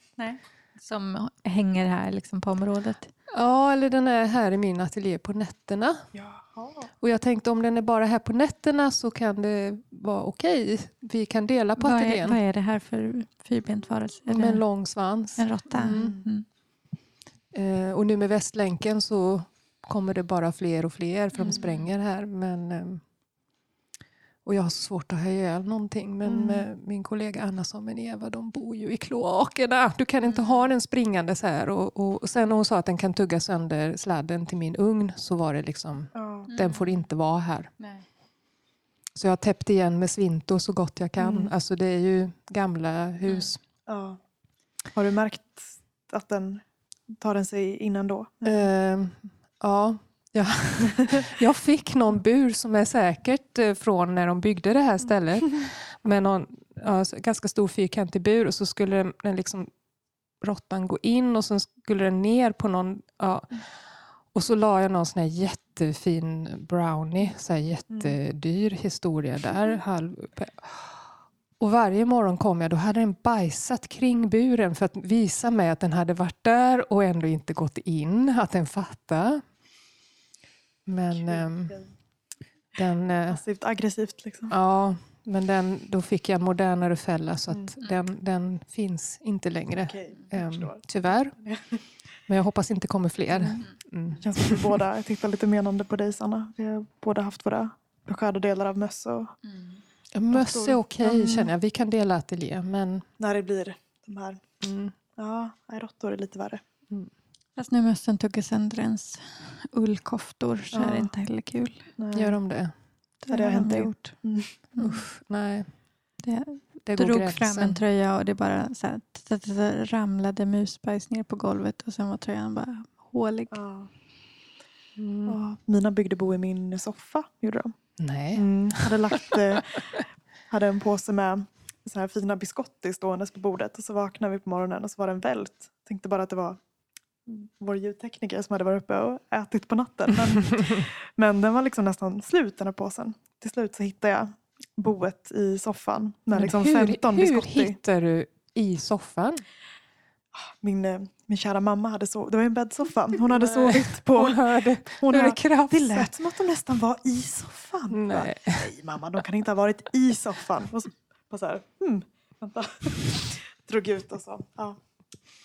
Som hänger här liksom på området? Ja, eller den är här i min ateljé på nätterna. Jaha. Och jag tänkte om den är bara här på nätterna så kan det vara okej. Vi kan dela på Vad är, ateljén vad är det här för fyrbent varelse? Är med en lång svans. en råtta? Mm. Mm. Eh, och nu med Västlänken så kommer det bara fler och fler för Mm. de spränger här. Men, eh, Och jag har så svårt att ha ihjäl någonting. Men Mm. med min kollega Anna sa, men Eva de bor ju i kloakerna. Du kan inte ha den springande så här. Och, och, och sen när hon sa att den kan tugga sönder sladden till min ugn så var det liksom, Ja. den får inte vara här. Nej. Så jag har täppt igen med svinto så gott jag kan. Mm. Alltså det är ju gamla hus. Ja. Har du märkt att den tar den sig innan då? Ehm, ja, ja. (laughs) jag fick någon bur som är säkert eh, från när de byggde det här stället. Med någon ja, ganska stor fyrkantig bur och så skulle den, den liksom, råttan gå in och sen skulle den ner på någon... Ja. Och så la jag någon sån här jättefin brownie, så här jättedyr historia där. Halv, och varje morgon kom jag, då hade den bajsat kring buren för att visa mig att den hade varit där och ändå inte gått in, att den fattade. Men ehm, den... eh, Passivt aggressivt liksom. Ja, men den, då fick jag en modernare fälla så att Mm. den, den finns inte längre. Okej, jag Ehm, tyvärr. (laughs) Men jag hoppas inte kommer fler. Mm. Mm. Känns som vi båda jag tittar lite menande på dig Sanna. Vi har båda haft våra beskärda delar av möss och Ja, Möss är okej Mm. känner jag. Vi kan dela ateljé. Men när det blir de här, mm, ja, råttor är lite värre. Fast när mössen tuggar sönder ens ullkoftor så är Ja. det inte heller kul. Nej. gör de det? Ja, det har hänt de dig. gjort. Mm. Usch, nej. Det Det drog gränsen. fram en tröja och det bara så här, t- t- t- ramlade musbajs ner på golvet och sen var tröjan bara hålig. Ja. Mm. Ja, Mina byggde bo i min soffa, gjorde de. Nej. Mm. Hade lagt eh, hade en påse med så här fina biscotti ståendes på bordet och så vaknade vi på morgonen och så var det en vält. Tänkte bara att det var vår ljudtekniker som hade varit uppe och ätit på natten. Men, (laughs) men den var liksom nästan slut den här påsen. Till slut så hittade jag boet i soffan med Men liksom hur, 15 hur biscotti. hittar du i soffan? Min, eh, min kära mamma hade sovit, det var en bäddsoffa. Hon hade sovit på... Hon hörde, Hon hörde det lät som att de nästan var i soffan. Nej. Nej mamma, de kan inte ha varit i soffan. Och så, och så här, hmm, vänta. (laughs) Drog ut och så. Ja,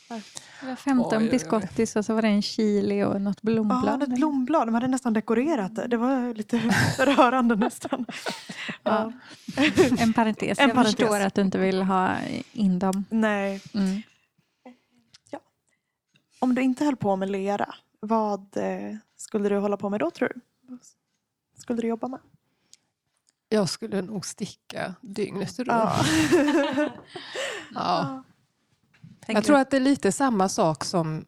Det var 15 Oj, biscottis och så var det en chili och något ja blomblad. ett blomblad. De hade nästan dekorerat det. Det var lite (laughs) rörande nästan. Ja. En parentes. (laughs) En Jag parentes. förstår att du inte vill ha in dem. Nej, Mm. om du inte höll på med lera, vad eh, skulle du hålla på med då tror du? Vad skulle du jobba med? Jag skulle nog sticka dygnet runt. Ja. (laughs) Ja. Tänker Jag tror att det är lite samma sak som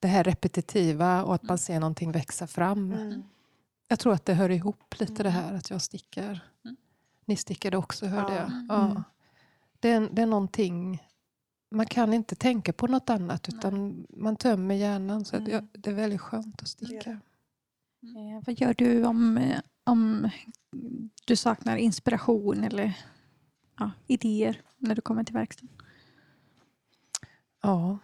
det här repetitiva och att man ser någonting växa fram. Mm. Jag tror att det hör ihop lite det här att jag stickar. Mm. Ni stickade också hörde Ja. jag. Mm. Ja. Mm. Det är, det är någonting, man kan inte tänka på något annat utan man tömmer hjärnan. Så Mm. det är väldigt skönt att sticka. Eh, vad gör du om, eh, om du saknar inspiration eller ja, idéer när du kommer till verkstaden? Ja,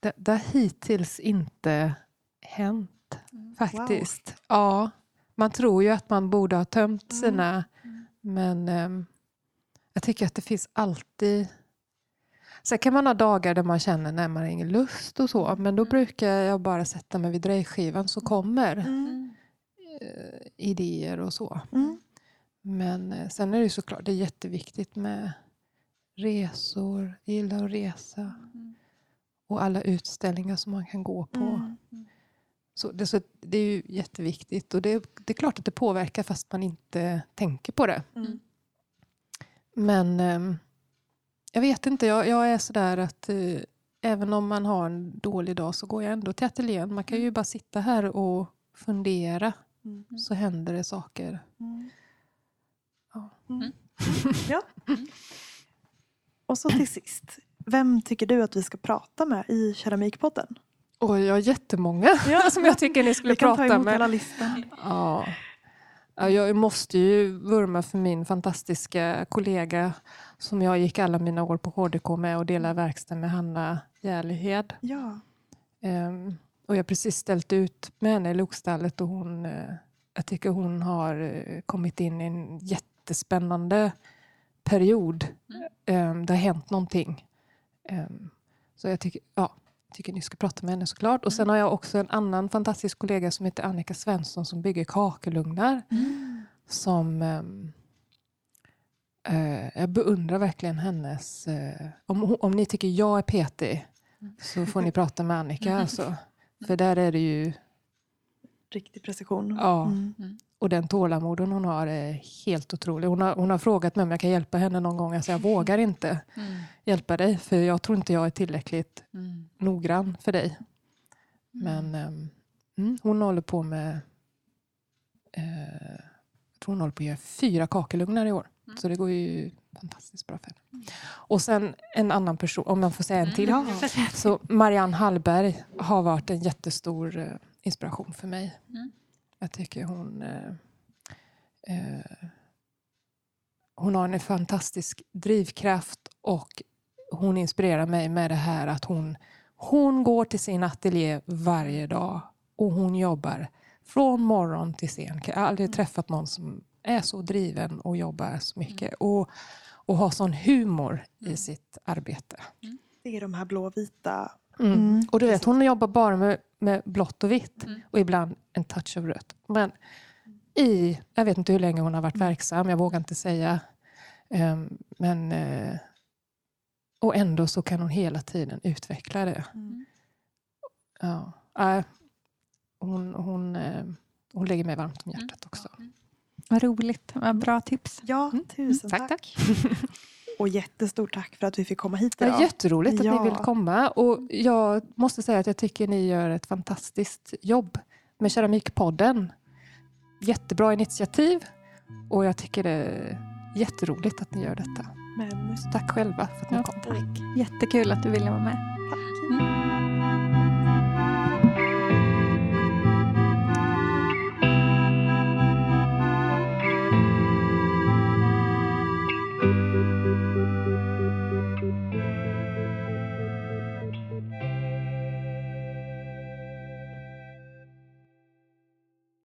det, det har hittills inte hänt Mm. faktiskt. Ja, man tror ju att man borde ha tömt Mm. sina, Mm. men ehm, jag tycker att det finns alltid... Sen kan man ha dagar där man känner när man har ingen lust och så, men då Mm. brukar jag bara sätta mig vid drejskivan så kommer Mm. eh, idéer och så. Mm. Men eh, sen är det ju såklart det är jätteviktigt med resor, jag gillar att resa Mm. Och alla utställningar som man kan gå på. Mm. Så det, så det är ju jätteviktigt och det, det är klart att det påverkar fast man inte tänker på det. Mm. Men ehm, jag vet inte, jag, jag är sådär att eh, även om man har en dålig dag så går jag ändå till ateljén. Man kan ju bara sitta här och fundera Mm. så händer det saker. Mm. Ja. Mm. ja. Och så till sist. Vem tycker du att vi ska prata med i Keramikpodden? Oj, jag har jättemånga (laughs) Ja. som jag tycker ni skulle Vi kan ta prata emot med. hela listan. Ja. Ja, jag måste ju vurma för min fantastiska kollega som jag gick alla mina år på HDK med och delade verkstad med, Hanna Järlehed. Ja. Ehm, och jag har precis ställt ut med henne i lokstallet och hon, eh, jag tycker hon har eh, kommit in i en jättespännande period. Ehm, det har hänt någonting. Ehm, så jag tycker, ja, tycker ni ska prata med henne såklart. Och sen har jag också en annan fantastisk kollega som heter Annika Svensson som bygger kakelugnar. Mm. Som, ehm, eh, jag beundrar verkligen hennes... Eh, om, om ni tycker jag är petig så får ni prata med Annika. Alltså. För där är det ju... Riktig precision. Ja. Mm. Och den tålamoden hon har är helt otrolig. Hon har, hon har frågat mig om jag kan hjälpa henne någon gång. Jag säger jag vågar inte hjälpa dig för jag tror inte jag är tillräckligt noggrann för dig. Men ehm, mm, hon håller på med... Eh, jag tror hon håller på att göra fyra kakelugnar i år. Så det går ju fantastiskt bra för henne. Och sen en annan person, om man får säga en till. Ja. Så Marianne Hallberg har varit en jättestor eh, inspiration för mig. Mm. Jag tycker hon... Eh, eh, hon har en fantastisk drivkraft och hon inspirerar mig med det här att hon, hon går till sin ateljé varje dag och hon jobbar från morgon till sen. Jag har aldrig träffat någon som är så driven och jobbar så mycket och, och har sån humor i sitt arbete. Det är de här blåvita. Mm. Mm, Och du vet, hon jobbar bara med, med blått och vitt och ibland en touch av rött. Men i, jag vet inte hur länge hon har varit verksam, jag vågar inte säga. Ehm, men, eh, och ändå så kan hon hela tiden utveckla det. Mm. Ja. äh, hon, hon, eh, hon lägger mig varmt om hjärtat också. Vad roligt. Vad bra tips. Ja, Mm. tusen Tack, tack. (laughs) Och jättestort tack för att vi fick komma hit Det idag. är jätteroligt att Ja. ni vill komma. Och jag måste säga att jag tycker ni gör ett fantastiskt jobb med Keramikpodden. Jättebra initiativ och jag tycker det är jätteroligt att ni gör detta. Men tack själva för att ni Ja, kom. tack. Jättekul att du ville vara med. tack. Mm.